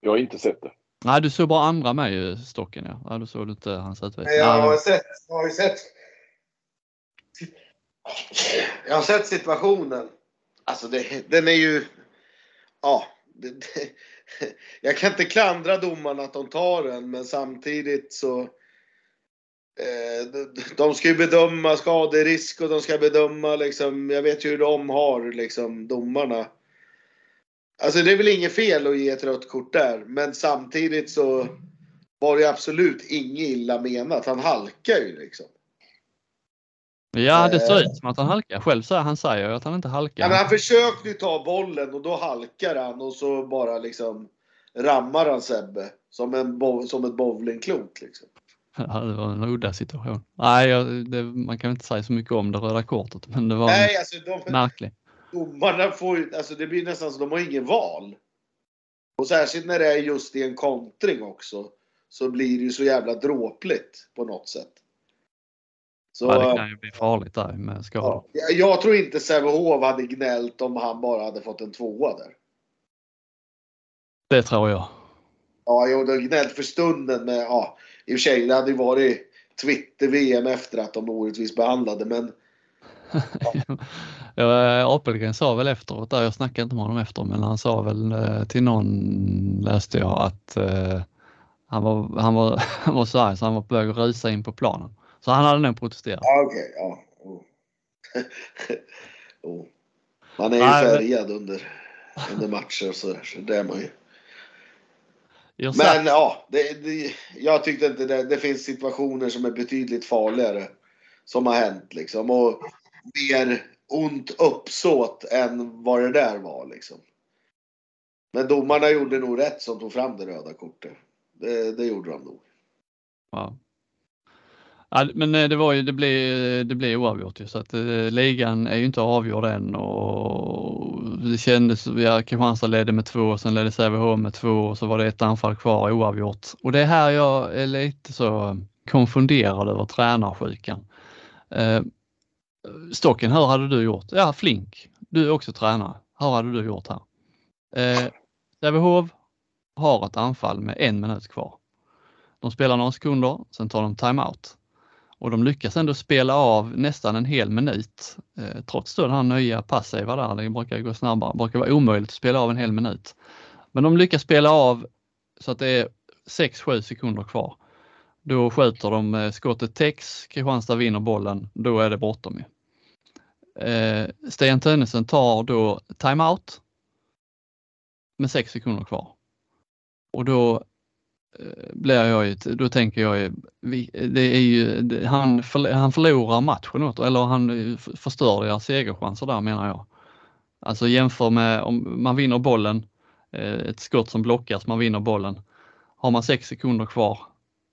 S1: Jag har inte sett det.
S3: Nej, du såg bara andra med ju stocken ja. ja du såg inte hans.
S2: Men jag
S3: Ja,
S2: har sett, jag har ju sett. Jag har sett situationen. Alltså det, den är ju. Ja. Det, det, jag kan inte klandra domarna att de tar den, men samtidigt så. Eh, de, ska ju bedöma skaderisk och de ska bedöma liksom. Jag vet ju hur de har liksom domarna. Alltså det är väl inget fel att ge ett rött kort där, men samtidigt så var det absolut inget illa menat. Han halkar ju liksom.
S3: Ja, det ser ut som att han halkar. Själv säger han säger att han inte halkar.
S2: Ja, men han försökte ju ta bollen och då halkar han och så bara liksom rammar han Sebbe. Som, en som ett bowlingklot liksom.
S3: Ja, det var en udda situation. Nej, jag, det, man kan inte säga så mycket om det röda kortet, men det var
S2: Nej, alltså de,
S3: märkligt.
S2: domarna får ju, alltså det blir nästan så de har ingen val. Och särskilt när det är just i en kontring också. Så blir det ju så jävla dråpligt på något sätt. Så,
S3: Ja, det kan ju bli farligt där med skador.
S2: ja, jag tror inte Sävehof hade gnällt om han bara hade fått en tvåa där.
S3: Det tror jag.
S2: Ja, jo, de gnällt för stunden med, ja, i och för sig, det hade ju varit Twitter-VM efter att de orättvist behandlade, men
S3: ja, Apelgren sa väl efteråt, där, jag snackade inte med honom efter, men han sa väl eh, till någon, läste jag, att eh, han, var, han, var, han var så arg så han var på väg att rusa in på planen. Så han hade nog protesterat.
S2: ja, okej, ja. Oh. oh. Man är ju färgad under, under matcher och sådär, så det är man ju. Men ja, det, det, jag tyckte inte det. Det finns situationer som är betydligt farligare som har hänt liksom. Och mer ont uppsåt än vad det där var liksom. Men domarna gjorde nog rätt som tog fram det röda kortet. Det, det gjorde de nog.
S3: ja. Ja, men eh, det var ju, det blev, det blev oavgjort ju, så att eh, ligan är ju inte avgjord än och det kändes, ja, Kristianstad ledde med två, sen ledde Sävehof med två och så var det ett anfall kvar oavgjort. Och det är här jag är lite så konfunderad över tränarsjukan. Eh, Stocken, hur hade du gjort? Ja, Flink, du är också tränare. Hur hade du gjort här? Eh, Sävehof har ett anfall med en minut kvar. De spelar några sekunder, sen tar de timeout. Och de lyckas ändå spela av nästan en hel minut. Eh, trots då den här nya passiva där, det brukar gå snabbare, det brukar vara omöjligt att spela av en hel minut. Men de lyckas spela av så att det är 6-7 sekunder kvar. Då skjuter de eh, skottet täcks, Kristianstad vinner bollen, då är det bråttom ju. Eh, Sten Tönesen tar då timeout med 6 sekunder kvar. Och då blir jag ju, då tänker jag ju, det är ju, han, förl- han förlorar matchen åt, eller han förstör deras segerchanser där menar jag. Alltså jämför med om man vinner bollen, eh, ett skott som blockas, man vinner bollen. Har man sex sekunder kvar,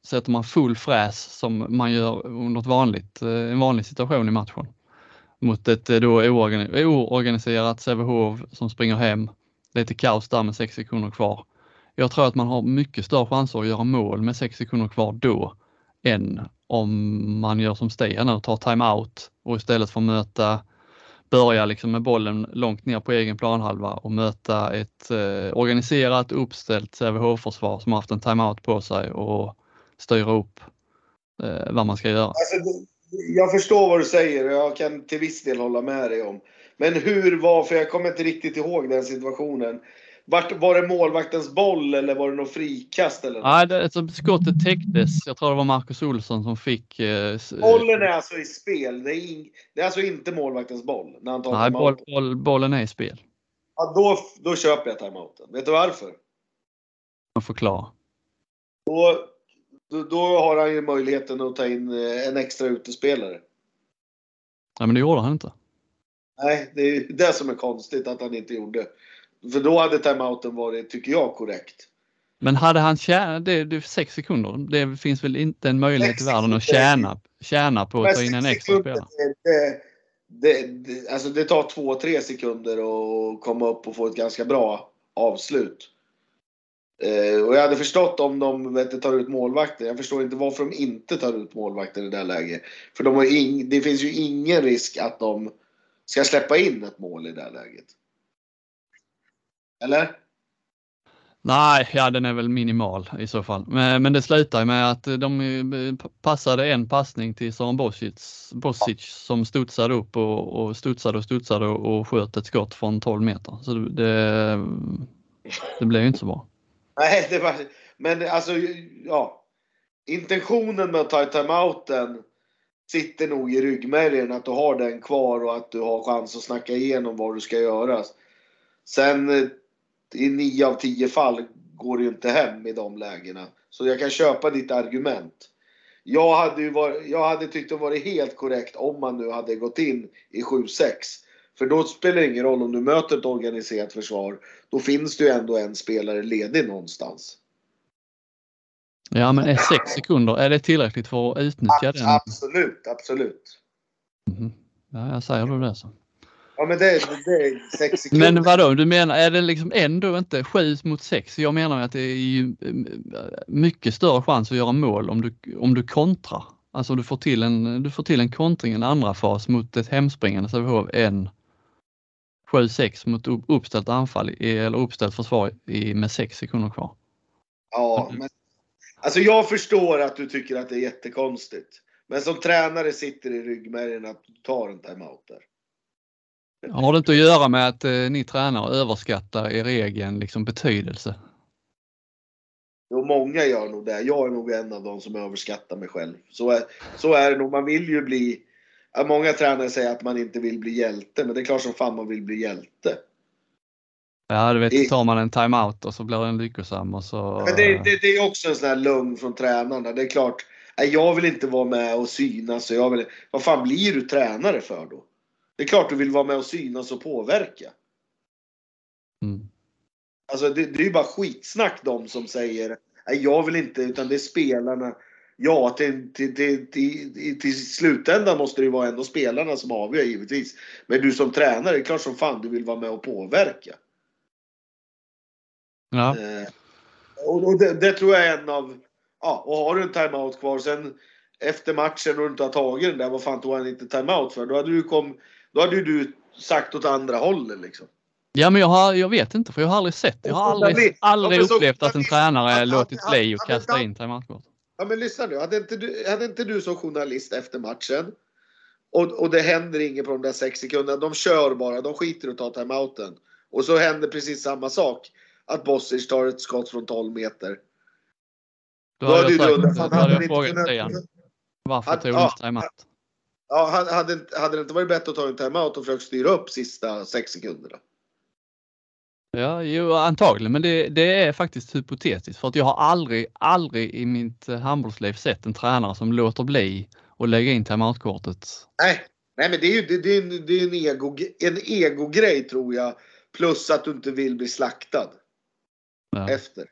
S3: sätter man full fräs som man gör under ett vanligt, eh, en vanlig situation i matchen. Mot ett eh, då oorganiserat Sävehof som springer hem. Lite kaos där med sex sekunder kvar. Jag tror att man har mycket större chanser att göra mål med sex sekunder kvar då än om man gör som Stian och tar timeout och istället får möta, börja liksom med bollen långt ner på egen planhalva och möta ett eh, organiserat uppställt Sävehof-försvar som har haft en timeout på sig och styra upp eh, vad man ska göra.
S2: Alltså, jag förstår vad du säger och jag kan till viss del hålla med dig om. Men hur var, för jag kommer inte riktigt ihåg den situationen. Vart, var det målvaktens boll eller var det något frikast? Eller något?
S3: Nej, det, alltså, skottet täcktes. Jag tror det var Marcus Olsson som fick eh,
S2: Bollen är alltså i spel. Det är, in, det är alltså inte målvaktens boll när han tar
S3: Nej, boll, boll, bollen är i spel.
S2: Ja, då, då köper jag timeouten. Vet du varför?
S3: Förklara.
S2: Då, då, då har han ju möjligheten att ta in eh, en extra utespelare.
S3: Nej, men det gjorde han inte.
S2: Nej, det är det som är konstigt att han inte gjorde. För då hade timeouten varit, tycker jag, korrekt.
S3: Men hade han tjänat, det, det är sex sekunder, det finns väl inte en möjlighet i världen att tjäna, tjäna på att ta in en extra spelare.
S2: Det, det, det, alltså det tar två, tre sekunder att komma upp och få ett ganska bra avslut. Eh, och jag hade förstått om de vet, tar ut målvakter. Jag förstår inte varför de inte tar ut målvakter i det där läget. För de har ing, det finns ju ingen risk att de ska släppa in ett mål i det här läget. Eller?
S3: Nej, ja den är väl minimal i så fall. Men, men det slutar med att de eh, passade en passning till Sören Bosic, Bosic som studsade upp och, och studsade och studsade och, och sköt ett skott från 12 meter. Så det, det blev ju inte så bra.
S2: Nej, det var... Men alltså, ja. Intentionen med att ta timeouten sitter nog i ryggmärgen att du har den kvar och att du har chans att snacka igenom vad du ska göra. Sen eh, i nio av tio fall går det ju inte hem i de lägena. Så jag kan köpa ditt argument. Jag hade, ju varit, jag hade tyckt det varit helt korrekt om man nu hade gått in i 7-6. För då spelar det ingen roll om du möter ett organiserat försvar. Då finns det ju ändå en spelare ledig någonstans.
S3: Ja men är sex sekunder, är det tillräckligt för att utnyttja den?
S2: Absolut, absolut.
S3: Mhm. Ja, jag säger då det så.
S2: Ja men det, det är sex sekunder.
S3: Men vadå, du menar, är det liksom ändå inte 7 mot 6? Jag menar att det är ju eh, mycket större chans att göra mål om du, om du kontrar Alltså du får till en, du får till en kontring, en andra fas mot ett hemspringande Sävehof än 7-6 mot upp- uppställt anfall i, eller uppställt försvar i, med 6 sekunder kvar.
S2: Ja, men, alltså jag förstår att du tycker att det är jättekonstigt. Men som tränare sitter i ryggmärgen att du tar en timeout där.
S3: Har det inte att göra med att eh, ni tränare överskattar er egen liksom, betydelse?
S2: Och många gör nog det. Jag är nog en av dem som överskattar mig själv. Så är, så är det nog. Man vill ju bli... Många tränare säger att man inte vill bli hjälte, men det är klart som fan man vill bli hjälte.
S3: Ja, du vet, tar man en timeout och så blir den lyckosam och så...
S2: Men det, det, det är också en sån här lugn från tränarna. Det är klart, jag vill inte vara med och synas. Och jag vill, vad fan blir du tränare för då? Det är klart du vill vara med och synas och påverka.
S3: Mm.
S2: Alltså det, det är ju bara skitsnack de som säger nej jag vill inte utan det är spelarna. Ja, till, till, till, till, till slutändan måste det ju vara ändå spelarna som avgör givetvis. Men du som tränare, det är klart som fan du vill vara med och påverka.
S3: Ja.
S2: Eh, och och det, det tror jag är en av... Ja, och har du en timeout kvar sen efter matchen och du inte har tagit den där, vad fan tog han inte timeout för? Då hade du, kom, då hade ju du sagt åt andra hållet liksom.
S3: ja, men jag, har, jag vet inte för jag har aldrig sett. Jag har aldrig, aldrig
S2: ja, men så
S3: upplevt att en tränare låtit bli att kasta in timeoutkort.
S2: Ja men lyssna nu, hade inte du, hade inte du som journalist efter matchen och, och det händer inget på de där sex sekunderna, de kör bara, de skiter i att ta timeouten. Och så händer precis samma sak. Att Bossic tar ett skott från 12 meter.
S3: Då hade
S2: ju
S3: jag, sagt,
S2: undrat, fan,
S3: då hade
S2: hade
S3: jag frågat
S2: kunnat-
S3: Stian. Varför
S2: Att-
S3: tog du
S2: ja,
S3: timeout?
S2: Ja, hade, hade, det inte varit bättre att ta en timeout och försöka styra upp sista sex sekunderna?
S3: Ja, jo, antagligen, men det, det är faktiskt hypotetiskt för att jag har aldrig, aldrig i mitt eh, handbollsliv sett en tränare som låter bli att lägga in timeoutkortet.
S2: Nej, nej men det är ju det, det är en, det är en, ego, en egogrej tror jag. Plus att du inte vill bli slaktad
S3: Ja.
S2: efter.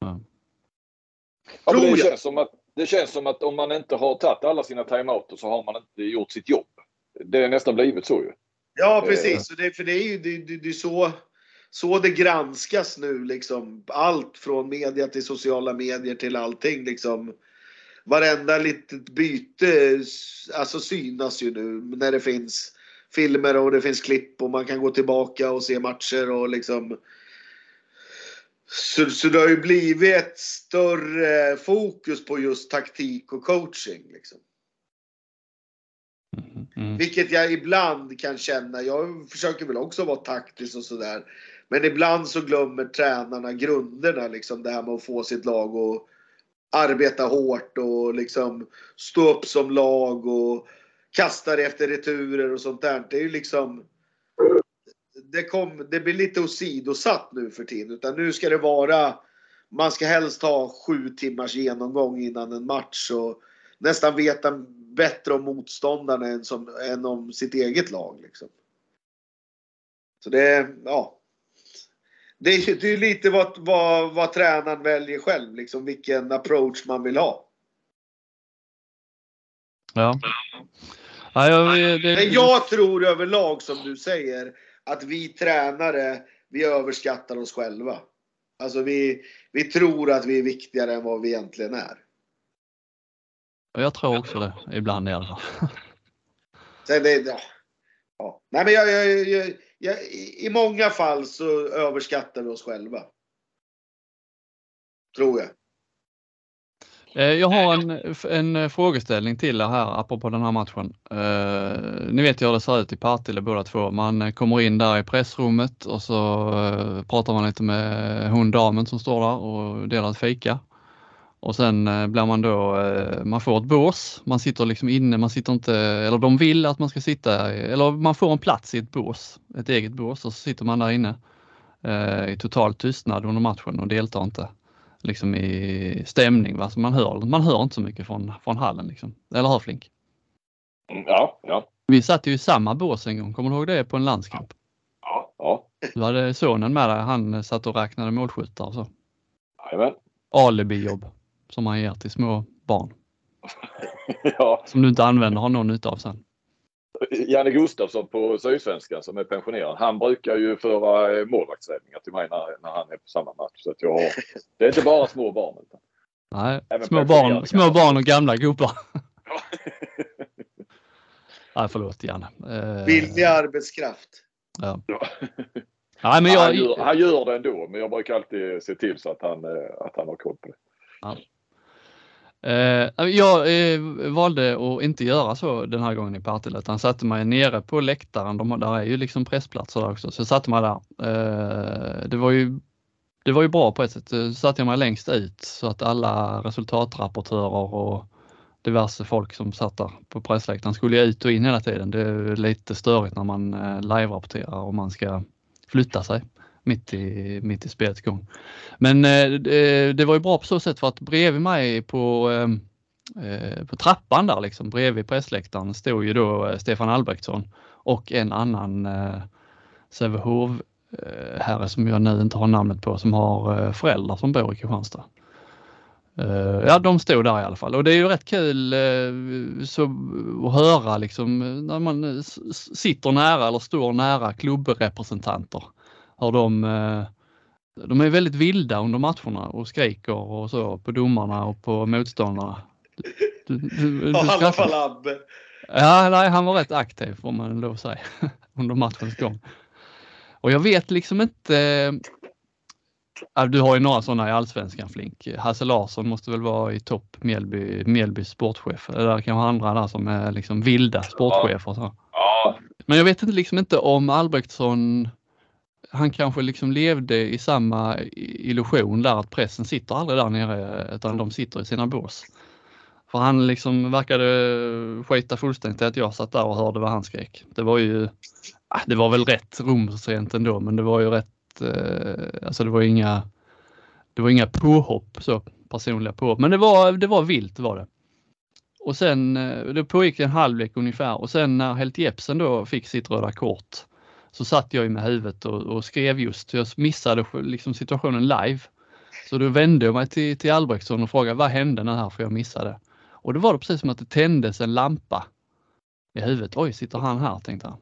S1: Ja,
S2: Tror
S1: det, känns som att, det känns som att om man inte har tagit alla sina timeouter så har man inte gjort sitt jobb. Det är nästan blivit så ju.
S2: Ja,
S1: Eh.
S2: precis. Så det, för det är ju det, det, det så, så det granskas nu. Liksom. Allt från media till sociala medier till allting. Liksom. Varenda litet byte alltså, synas ju nu när det finns filmer och det finns klipp och man kan gå tillbaka och se matcher och liksom. Så, så det har ju blivit ett större fokus på just taktik och coaching. Liksom.
S3: Mm, mm.
S2: Vilket jag ibland kan känna. Jag försöker väl också vara taktisk och sådär. Men ibland så glömmer tränarna grunderna. Liksom det här med att få sitt lag att arbeta hårt och liksom stå upp som lag och kasta det efter returer och sånt där. Det är ju liksom det, kom, det blir lite åsidosatt nu för tiden. Utan nu ska det vara man ska helst ha sju timmars genomgång innan en match och nästan veta bättre om motståndarna än, som, än om sitt eget lag. Liksom. Så det är, ja. Det är ju det är ju lite vad, vad, vad tränaren väljer själv, liksom vilken approach man vill ha.
S3: Ja.
S2: Men jag tror överlag, som du säger, att vi tränare, vi överskattar oss själva. Alltså vi, vi tror att vi är viktigare än vad vi egentligen är.
S3: jag tror också det, ibland i alla fall.
S2: Sen det, ja. Ja. Nej, men jag, jag, jag, jag, i i många fall så överskattar vi oss själva. Tror jag.
S3: Eh, Jag har en, en frågeställning till er här apropå den här matchen. Eh, ni vet ju hur det ser ut i Partille båda två. Man eh, kommer in där i pressrummet och så eh, pratar man lite med hon damen som står där och delar ett fika. Och sen eh, blir man då, eh, man får ett bås. Man sitter liksom inne, man sitter inte, eller de vill att man ska sitta, eller man får en plats i ett bås, ett eget bås och så sitter man där inne eh, i total tystnad under matchen och deltar inte liksom i stämning. Va? Så man, hör, man hör inte så mycket från, från hallen. Liksom. Eller hur Flink?
S1: Ja, ja,
S3: Vi satt ju i samma bås en gång, kommer du ihåg det på en landskamp?
S1: ja, ja.
S3: Du hade sonen med dig, han satt och räknade målskyttar och så.
S1: Jajamän.
S3: Alibi-jobb som man ger till små barn.
S1: Ja,
S3: Som du inte använder har någon nytta av sen.
S1: Janne Gustafsson på Sydsvenskan som är pensionerad. Han brukar ju föra eh, målvaktsräddningar till mig när, när han är på samma match. Så att jag har, det är inte bara små barn. Utan,
S3: Nej,
S1: Även
S3: små barn, små barn och gamla gubbar. Nej, förlåt Janne. Eh,
S2: Billig arbetskraft.
S3: Ja.
S1: Ja.
S3: Nej, men
S1: han,
S3: jag,
S1: gör, han gör det ändå, men jag brukar alltid se till så att han, eh, att han har koll på det.
S3: Eh, eh, jag eh, valde att inte göra så den här gången i Partille utan satte mig nere på läktaren. De, där är ju liksom pressplatser där också, så jag satte mig där. Eh, det, var ju, det var ju bra på ett sätt. Så satte jag mig längst ut så att alla resultatrapportörer och diverse folk som satt där på pressläktaren skulle ut och in hela tiden. Det är lite störigt när man eh, live-rapporterar och man ska flytta sig mitt i, mitt i spelets gång. Men eh, det, var ju bra på så sätt för att bredvid mig på, ehm, eh, på trappan där liksom bredvid pressläktaren stod ju då eh, Stefan Albrektsson och en annan eh, Sävehof eh, herre som jag nu inte har namnet på som har eh, föräldrar som bor i Kristianstad. Eh, ja, de stod där i alla fall och det är ju rätt kul eh, så, att höra liksom när man sitter nära eller står nära klubbrepresentanter. Hur de, eh, de är väldigt vilda under matcherna och skriker och så på domarna och på motståndarna. Du, du, du,
S2: fall Abbe.
S3: Ja, nej, han var rätt aktiv får man lov att säga under matchens gång. Och jag vet liksom inte. Ja, du har ju några sådana i allsvenskan Flink. Hasse Larsson måste väl vara i topp Mjällby, Mjällby sportchef. Eller kanske andra där som är liksom vilda sportchefer. Så.
S1: Ja,
S3: Men jag vet inte liksom inte om Albrektsson han kanske liksom levde i samma illusion där att pressen sitter aldrig där nere utan de sitter i sina bås. För han liksom verkade skita fullständigt i att jag satt där och hörde vad han skrek. Det var ju, ah, det var väl rätt rumsrent ändå men det var ju rätt, eh, alltså det var inga, det var inga påhopp så personliga påhopp. Men det var, det var vilt var det. Och sen, eh, det pågick en halvlek ungefär och sen när Helt Jepsen då fick sitt röda kort så satt jag ju med huvudet och, och skrev just, jag missade liksom situationen live. Så då vände jag mig till, till Albrektsson och frågade vad hände nu här för jag missade. Och då var det precis som att det tändes en lampa i huvudet. Oj, sitter han här tänkte han.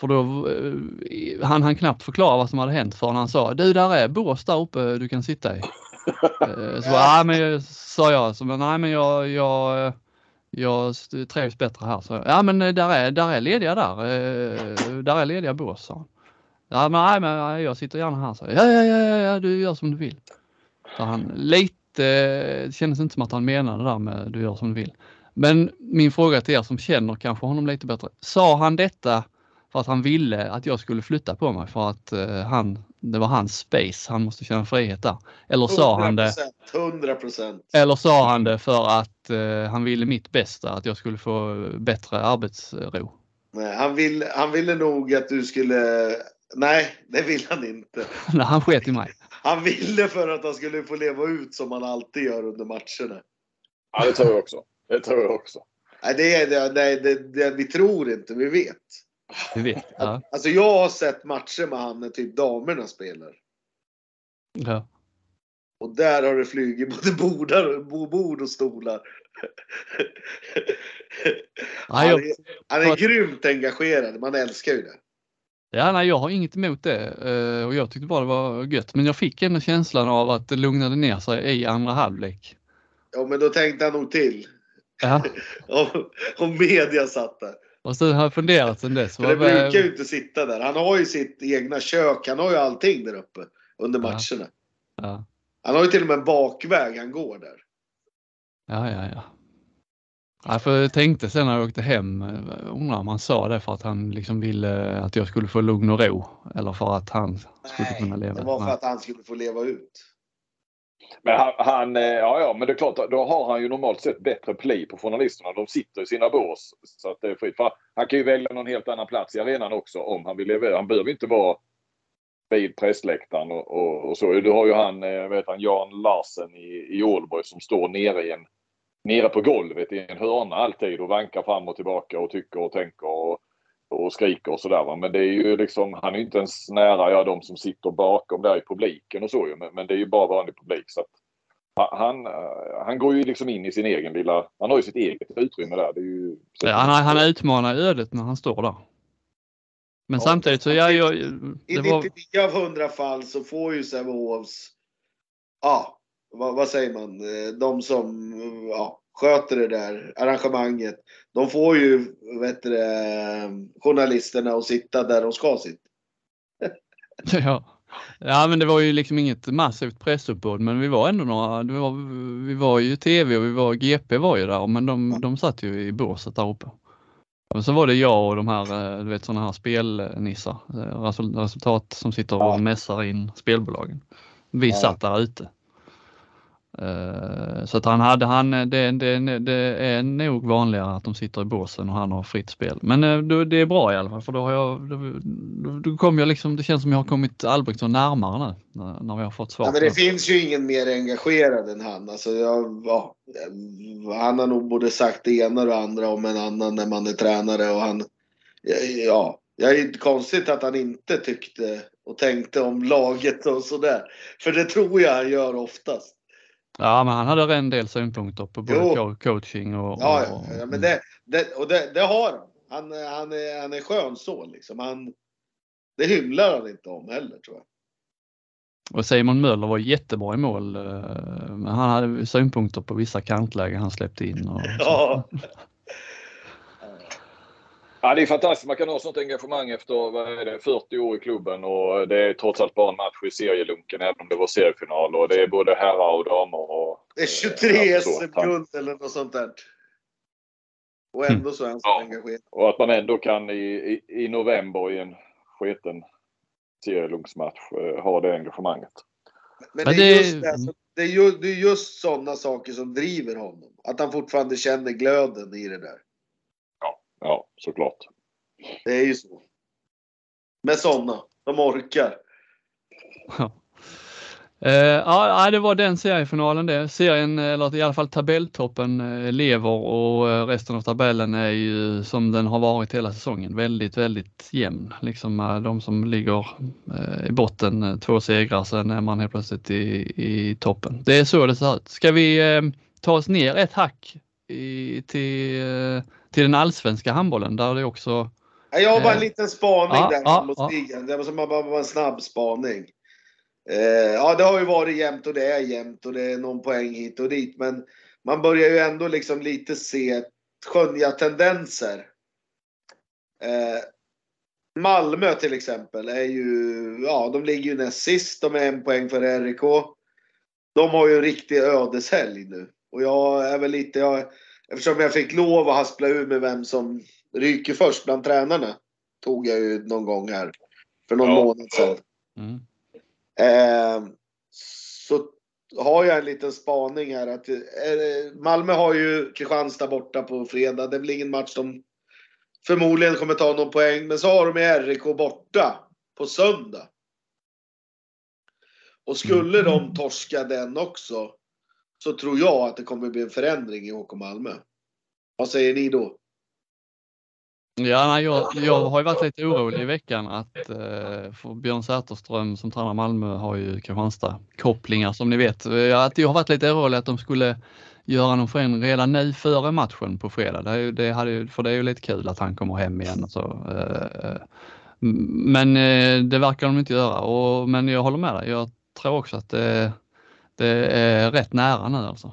S3: För då eh, han han knappt förklara vad som hade hänt förrän han sa du där är bås där uppe du kan sitta i. Eh, Så ja, men sa jag, så, men, nej men jag, jag, jag trivs bättre här. Så, ja men eh, där är, där är lediga där. Eh, där är lediga bås. sa han. Ja men nej men jag sitter gärna här. Så, ja, ja, ja, ja, du gör som du vill. Så han lite, eh, det kändes inte som att han menade det där med du gör som du vill. Men min fråga till er som känner kanske honom lite bättre. Sa han detta för att han ville att jag skulle flytta på mig för att han, det var hans space, han måste känna frihet där. Eller sa han det
S2: 100 procent.
S3: eller sa han det för att eh, han ville mitt bästa, att jag skulle få bättre arbetsro?
S2: Nej, han, vill, han ville nog att du skulle... Nej, det vill han inte.
S3: Nej, han sket i mig.
S2: Han ville för att han skulle få leva ut som han alltid gör under matcherna.
S1: ja, det tror jag också. Det tror jag också.
S2: Nej, det är, det, det, det, det, vi tror inte, vi vet.
S3: Du vet. Ja.
S2: Alltså jag har sett matcher med han när typ damerna spelar.
S3: Ja.
S2: Och där har det flugit både bordar, bo- bord och stolar. Han är, han är grymt engagerad. Man älskar ju det.
S3: ja, nej, jag har inget emot det eh, och jag tyckte bara det var gött. Men jag fick ändå känslan av att det lugnade ner sig i andra halvlek.
S2: Ja, men då tänkte han nog till.
S3: Ja,
S2: Om, om media satt där.
S3: Och så har jag funderat sen dess.
S2: Det brukar ju inte sitta där. Han har ju sitt egna kök. Han har ju allting där uppe under matcherna.
S3: Ja,
S2: Han har ju till och med en bakväg han går där.
S3: ja, ja. ja. Ja, för jag tänkte sen när jag åkte hem, eh, undrar om han sa det för att han liksom ville att jag skulle få lugn och ro eller för att han skulle kunna leva.
S2: det var för
S3: Nej.
S2: att han skulle få leva ut.
S1: Men han, han, eh, ja, ja, men det är klart, då har han ju normalt sett bättre pli på journalisterna. De sitter i sina bås så att det är fritt. För han kan ju välja någon helt annan plats i arenan också om han vill leverera. Han behöver inte vara vid pressläktaren och, och, och så. Du har ju han, eh, vet han, Jan Larsen i, i Ålborg som står nere i en nere på golvet i en hörna alltid och vankar fram och tillbaka och tycker och tänker och, och skriker och sådär. va. Men det är ju liksom, han är inte ens nära ja, de som sitter bakom där i publiken och så ju. Men, men det är ju bara vanlig publik. Så han, han går ju liksom in i sin egen lilla, han har ju sitt eget utrymme där. Det är ju, så
S3: Ja, han, han utmanar ödet när han står där. Men
S2: Ja,
S3: samtidigt så, ja, jag,
S2: I
S3: det var,
S2: 99 av 100 fall så får ju Sävehofs, ja, vad, vad säger man, Eh, de som, ja, sköter det där arrangemanget. De får ju vet du, journalisterna att sitta där de ska sitta.
S3: Ja. ja, men det var ju liksom inget massivt pressuppbåd, men vi var ändå några. Var, vi var ju tv och vi var GP var ju där, men de, de satt ju i båset där uppe. Och så var det jag och de här, du vet sådana här spelnissar, resultat som sitter och
S2: Ja.
S3: mässar in spelbolagen. Vi
S2: Ja.
S3: satt där ute. Eh, Så att han hade, han, det, det, det är nog vanligare att de sitter i båsen och han har fritt spel. Men eh, det är bra i alla fall för då har jag, då, då, kom jag liksom, det känns som jag har kommit Albrektsson närmare nu när, vi har fått svar.
S2: Ja, men det finns ju ingen mer engagerad än han. Alltså, jag, ja, han har nog både sagt det ena och det andra om en annan när man är tränare. Och han, ja, ja, det är inte konstigt att han inte tyckte och tänkte om laget och sådär. För det tror jag han gör oftast.
S3: Ja, men han hade en del synpunkter på både
S2: Jo.
S3: co- coaching och...
S2: Ja,
S3: och,
S2: ja, ja men det, det, och det, det har han. Han, han, är, han är skön så liksom. Han, det hymlar han inte om heller tror jag.
S3: och Simon Möller var jättebra i mål. eh, Men han hade synpunkter på vissa kantlägen han släppte in. Och,
S2: Ja.
S1: Ja, det är fantastiskt. Man kan ha sånt engagemang efter vad är det, 40 år i klubben och det är trots allt bara en match i serielunken även om det var seriefinal. Och det är både herrar och damer. Och,
S2: Det är 23
S1: Ja, så.
S2: SM-guld eller något sånt där. Och ändå så är han så
S1: Ja.
S2: engagerad.
S1: Och att man ändå kan i, i, i november i en sketen serielunksmatch eh, ha det engagemanget.
S2: Men,
S3: Men
S2: det, är
S3: det-
S2: just, det, alltså, det, är ju, det är just sådana saker som driver honom. Att han fortfarande känner glöden i det där.
S1: Ja, såklart.
S2: Det är ju så. Med sådana. De orkar.
S3: Ja. Eh, ja, det var den seriefinalen det. Serien, eller i alla fall tabelltoppen, eh, lever och eh, resten av tabellen är ju som den har varit hela säsongen. Väldigt, väldigt jämn. Liksom de som ligger i botten, två segrar, sen är man helt plötsligt i, i toppen. Det är så det ser ut. Ska vi ta oss ner ett hack i, till, till den allsvenska handbollen där det också
S2: Ja, Jag har bara en
S3: Eh,
S2: liten spaning
S3: ja,
S2: där
S3: ja,
S2: framåt
S3: ja.
S2: stigen. Det var som bara bara en snabb spaning. Eh, ja, det har ju varit jämnt och det är jämnt och det är någon poäng hit och dit. Men man börjar ju ändå liksom lite se, skönja tendenser. Eh, Malmö till exempel är ju, ja de ligger ju näst sist. De är en poäng för RIK. De har ju en riktig ödeshelg nu. Och jag är väl lite, jag, eftersom jag fick lov att haspla ur med vem som ryker först bland tränarna. Tog jag ju någon gång här. För någon
S1: Ja.
S2: månad sedan.
S3: mm,
S2: Eh, så har jag en liten spaning här att eh, Malmö har ju Kristianstad borta på fredag. Det blir ingen match de förmodligen kommer ta någon poäng. Men så har de ju RIK borta på söndag. Och skulle de torska den också så tror jag att det kommer bli en förändring i HK Malmö. Vad säger ni då?
S3: Ja, nej, jag, jag har ju varit lite orolig i veckan att eh, för Björn Säterström som tränar Malmö har ju Kristianstad kopplingar som ni vet. Eh, att jag har varit lite orolig att de skulle göra någon förändring redan nu före matchen på fredag. Det, ju- det hade, för det är ju lite kul att han kommer hem igen och så. eh, eh, Men eh, det verkar de inte göra. Och, men jag håller med dig. Jag tror också att det, det är rätt nära nu alltså.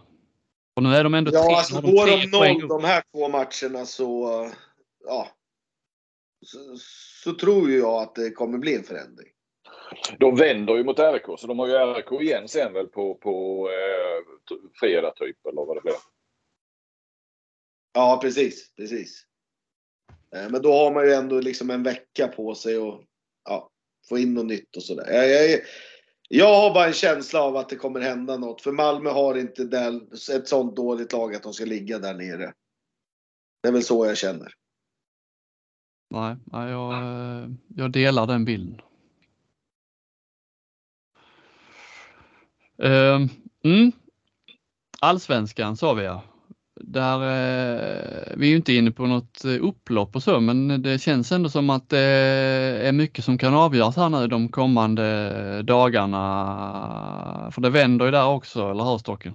S3: Och nu är de ändå tre,
S2: Ja, alltså
S3: har
S2: går
S3: tre
S2: de noll de här två matcherna så, ja. Så, så tror ju jag att det kommer bli en förändring.
S1: De vänder ju mot RIK så de har ju RIK igen sen väl på, på eh, fredag typ eller vad det blir.
S2: Ja, precis, precis. Eh, Men då har man ju ändå liksom en vecka på sig och ja, få in något nytt och sådär. Jag, jag, jag har bara en känsla av att det kommer hända något. För Malmö har inte där, ett sånt dåligt lag att de ska ligga där nere. Det är väl så jag känner.
S3: Nej, nej jag, jag delar den bilden. Ehm, mm. Allsvenskan sa vi ja. Där, eh, vi är ju inte inne på något eh, upplopp och så, men det känns ändå som att det är mycket som kan avgöras här nu de kommande dagarna. För det vänder ju där också, eller hur Stocken?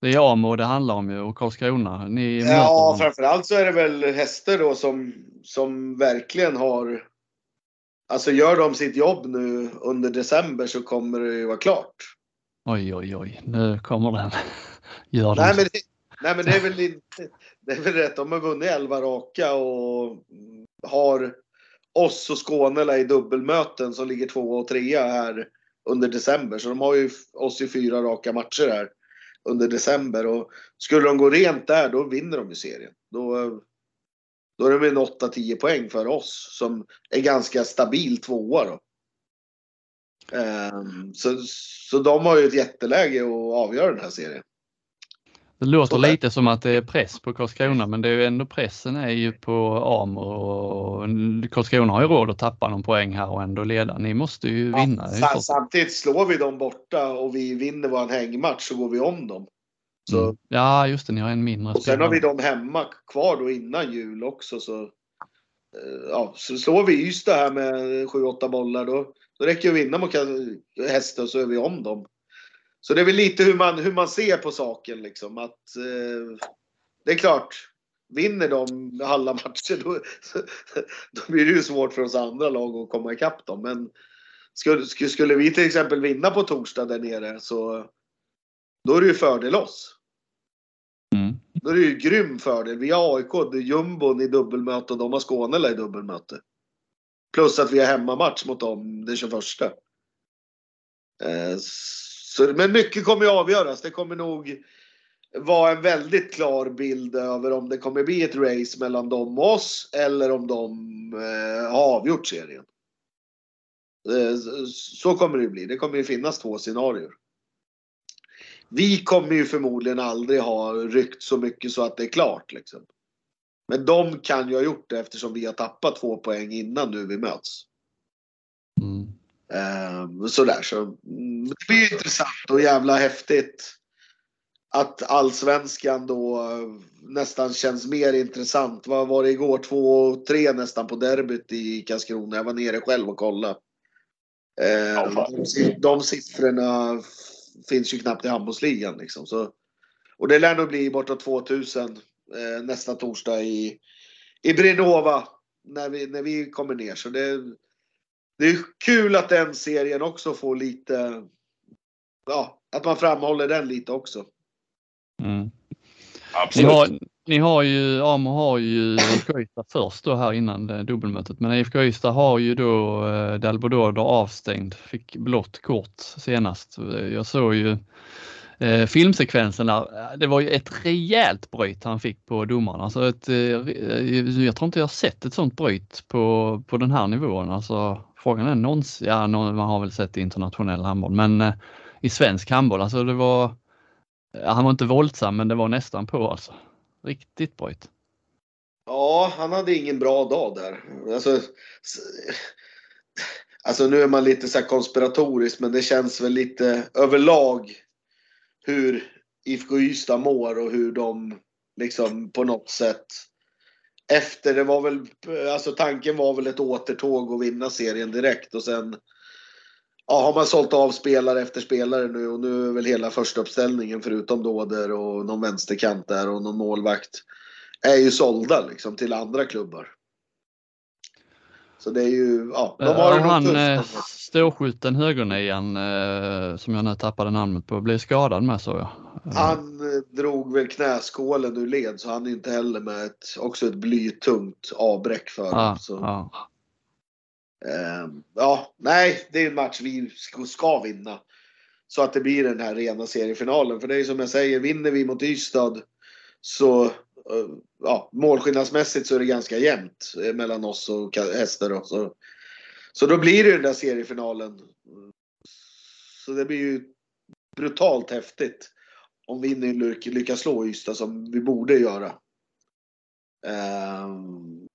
S3: Det är Amo det handlar om ju och Karlskrona. Ni
S2: Ja, framförallt så är det väl hästar då som, som verkligen har... Alltså gör de sitt jobb nu under december så kommer det ju vara klart.
S3: Oj, oj, oj, nu kommer den. Gör den.
S2: Nej men, det, Nej men det är väl inte, det är väl rätt. De har vunnit 11 raka och har oss och Skåne i dubbelmöten som ligger två och trea här under december. Så de har ju oss i fyra raka matcher här under december. Och skulle de gå rent där, då vinner de ju serien. Då, då är det en 8-10 poäng för oss som är ganska stabil tvåa då. Um, så, så de har ju ett jätteläge att avgöra den här serien.
S3: Det låter lite som att det är press på Karlskrona men det är ju ändå pressen är ju på Amor och Karlskrona har ju råd att tappa någon poäng här och ändå leda. Ni måste ju vinna.
S2: Ja, samtidigt slår vi dem borta och vi vinner vår hängmatch så går vi om dem.
S3: Mm. Ja just det, ni har en mindre.
S2: Och sen har vi dem hemma kvar då innan jul också så eh, ja, så slår vi Ystad här med 7-8 bollar då, då räcker det att vinna mot Hästen så är vi om dem. Så det är väl lite hur man, hur man ser på saken liksom. Att, eh, det är klart, vinner de alla matcher då, då blir det ju svårt för oss andra lag att komma ikapp dem. Men skulle, skulle vi till exempel vinna på torsdag där nere så då är det ju fördel oss. Mm. Då är det ju grym fördel. Vi har AIK, det är jumbon i dubbelmöte och de har Skåne i dubbelmöte. Plus att vi har hemmamatch mot dem den 21. Eh, så, men mycket kommer ju avgöras. Det kommer nog vara en väldigt klar bild över om det kommer bli ett race mellan dem och oss eller om de eh, har avgjort serien. Eh, så kommer det bli. Det kommer ju finnas två scenarier. Vi kommer ju förmodligen aldrig ha ryckt så mycket så att det är klart. Liksom. Men de kan ju ha gjort det eftersom vi har tappat två poäng innan nu vi möts. Mm. Eh, sådär så. Mm, det blir intressant och jävla häftigt. Att allsvenskan då nästan känns mer intressant. Vad var det igår? 2-3 nästan på derbyt i Karlskrona. Jag var nere själv och kollade. Eh, de, de siffrorna finns ju knappt i handbollsligan liksom. Så, och det lär nog bli bortåt 2000 eh, nästa torsdag i, i Brinova när vi, när vi kommer ner. Så det, det är kul att den serien också får lite, ja, att man framhåller den lite också.
S3: Mm. Absolut. Ni har, ni har ju, Amo har ju IFK Ystad först då här innan dubbelmötet, men IFK Ystad har ju då eh, Dalbodor avstängd, fick blått kort senast. Jag såg ju eh, filmsekvensen där. Det var ju ett rejält bryt han fick på domaren. Alltså ett, eh, jag tror inte jag sett ett sånt bryt på, på den här nivån. Alltså, frågan är någonsin, ja man har väl sett internationell handboll, men eh, i svensk handboll, alltså det var, eh, han var inte våldsam men det var nästan på alltså. Riktigt bryt.
S2: Ja, han hade ingen bra dag där. Alltså, alltså nu är man lite så konspiratorisk men det känns väl lite överlag hur IFK Ystad mår och hur de liksom på något sätt efter, det var väl, alltså tanken var väl ett återtåg och vinna serien direkt och sen ja, har man sålt av spelare efter spelare nu och nu är väl hela första uppställningen förutom Dåder och någon vänsterkant där och någon målvakt är ju sålda liksom till andra klubbar. Så det är ju, ja, de har
S3: uh, Han eh, ståskjuten högernian eh, som jag nu tappade namnet på blev skadad med så jag.
S2: Han eh, drog väl knäskålen ur led så han är inte heller med ett, också ett blytungt avbräck för ah, så. Ah. Eh, ja, nej, det är en match vi ska, ska vinna. Så att det blir den här rena seriefinalen. För det är som jag säger, vinner vi mot Ystad så Eh, ja, målskillnadsmässigt så är det ganska jämnt eh, mellan oss och Häster. Och så. så då blir det den där seriefinalen. Så det blir ju brutalt häftigt om vi nu lyckas slå Ystad som vi borde göra. Ehm,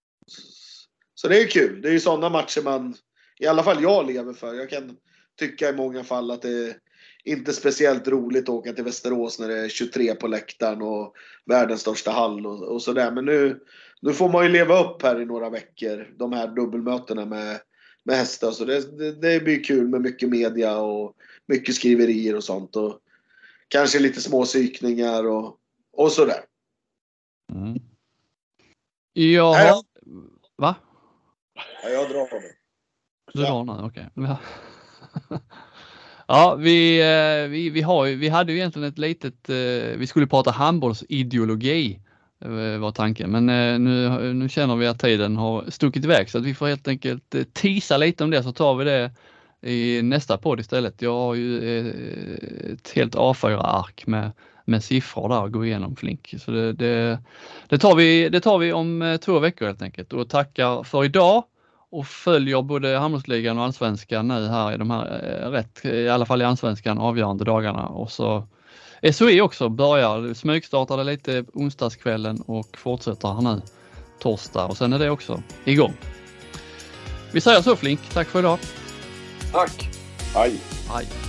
S2: så det är kul. Det är ju sådana matcher man, i alla fall jag lever för. Jag kan tycka i många fall att det inte speciellt roligt att åka till Västerås när det är 23 på läktaren och världens största hall och, och sådär. Men nu, nu får man ju leva upp här i några veckor, de här dubbelmötena med, med hästar. Så det, det, det blir kul med mycket media och mycket skriverier och sånt. Och kanske lite små psykningar och, och sådär.
S3: Mm. Ja, va?
S2: Ja, jag drar nu.
S3: Du drar nu, okej. Okay. Ja, vi, eh, vi, vi, har, vi hade ju egentligen ett litet, eh, vi skulle prata handbollsideologi eh, var tanken, men nu, nu känner vi att tiden har stuckit iväg så att vi får helt enkelt tisa lite om det så tar vi det i nästa podd istället. Jag har ju ett helt A4-ark med, med siffror där att gå igenom Flink. Så det, det, det, tar vi, det tar vi om två veckor helt enkelt och tackar för idag och följer både handbollsligan och allsvenskan nu här i de här, eh, rätt, i alla fall i allsvenskan, avgörande dagarna. Och så SOE också börjar, smygstartade lite onsdagskvällen och fortsätter här nu torsdag och sen är det också igång. Vi säger så Flink, tack för idag.
S1: Tack. Hej.
S3: Hej.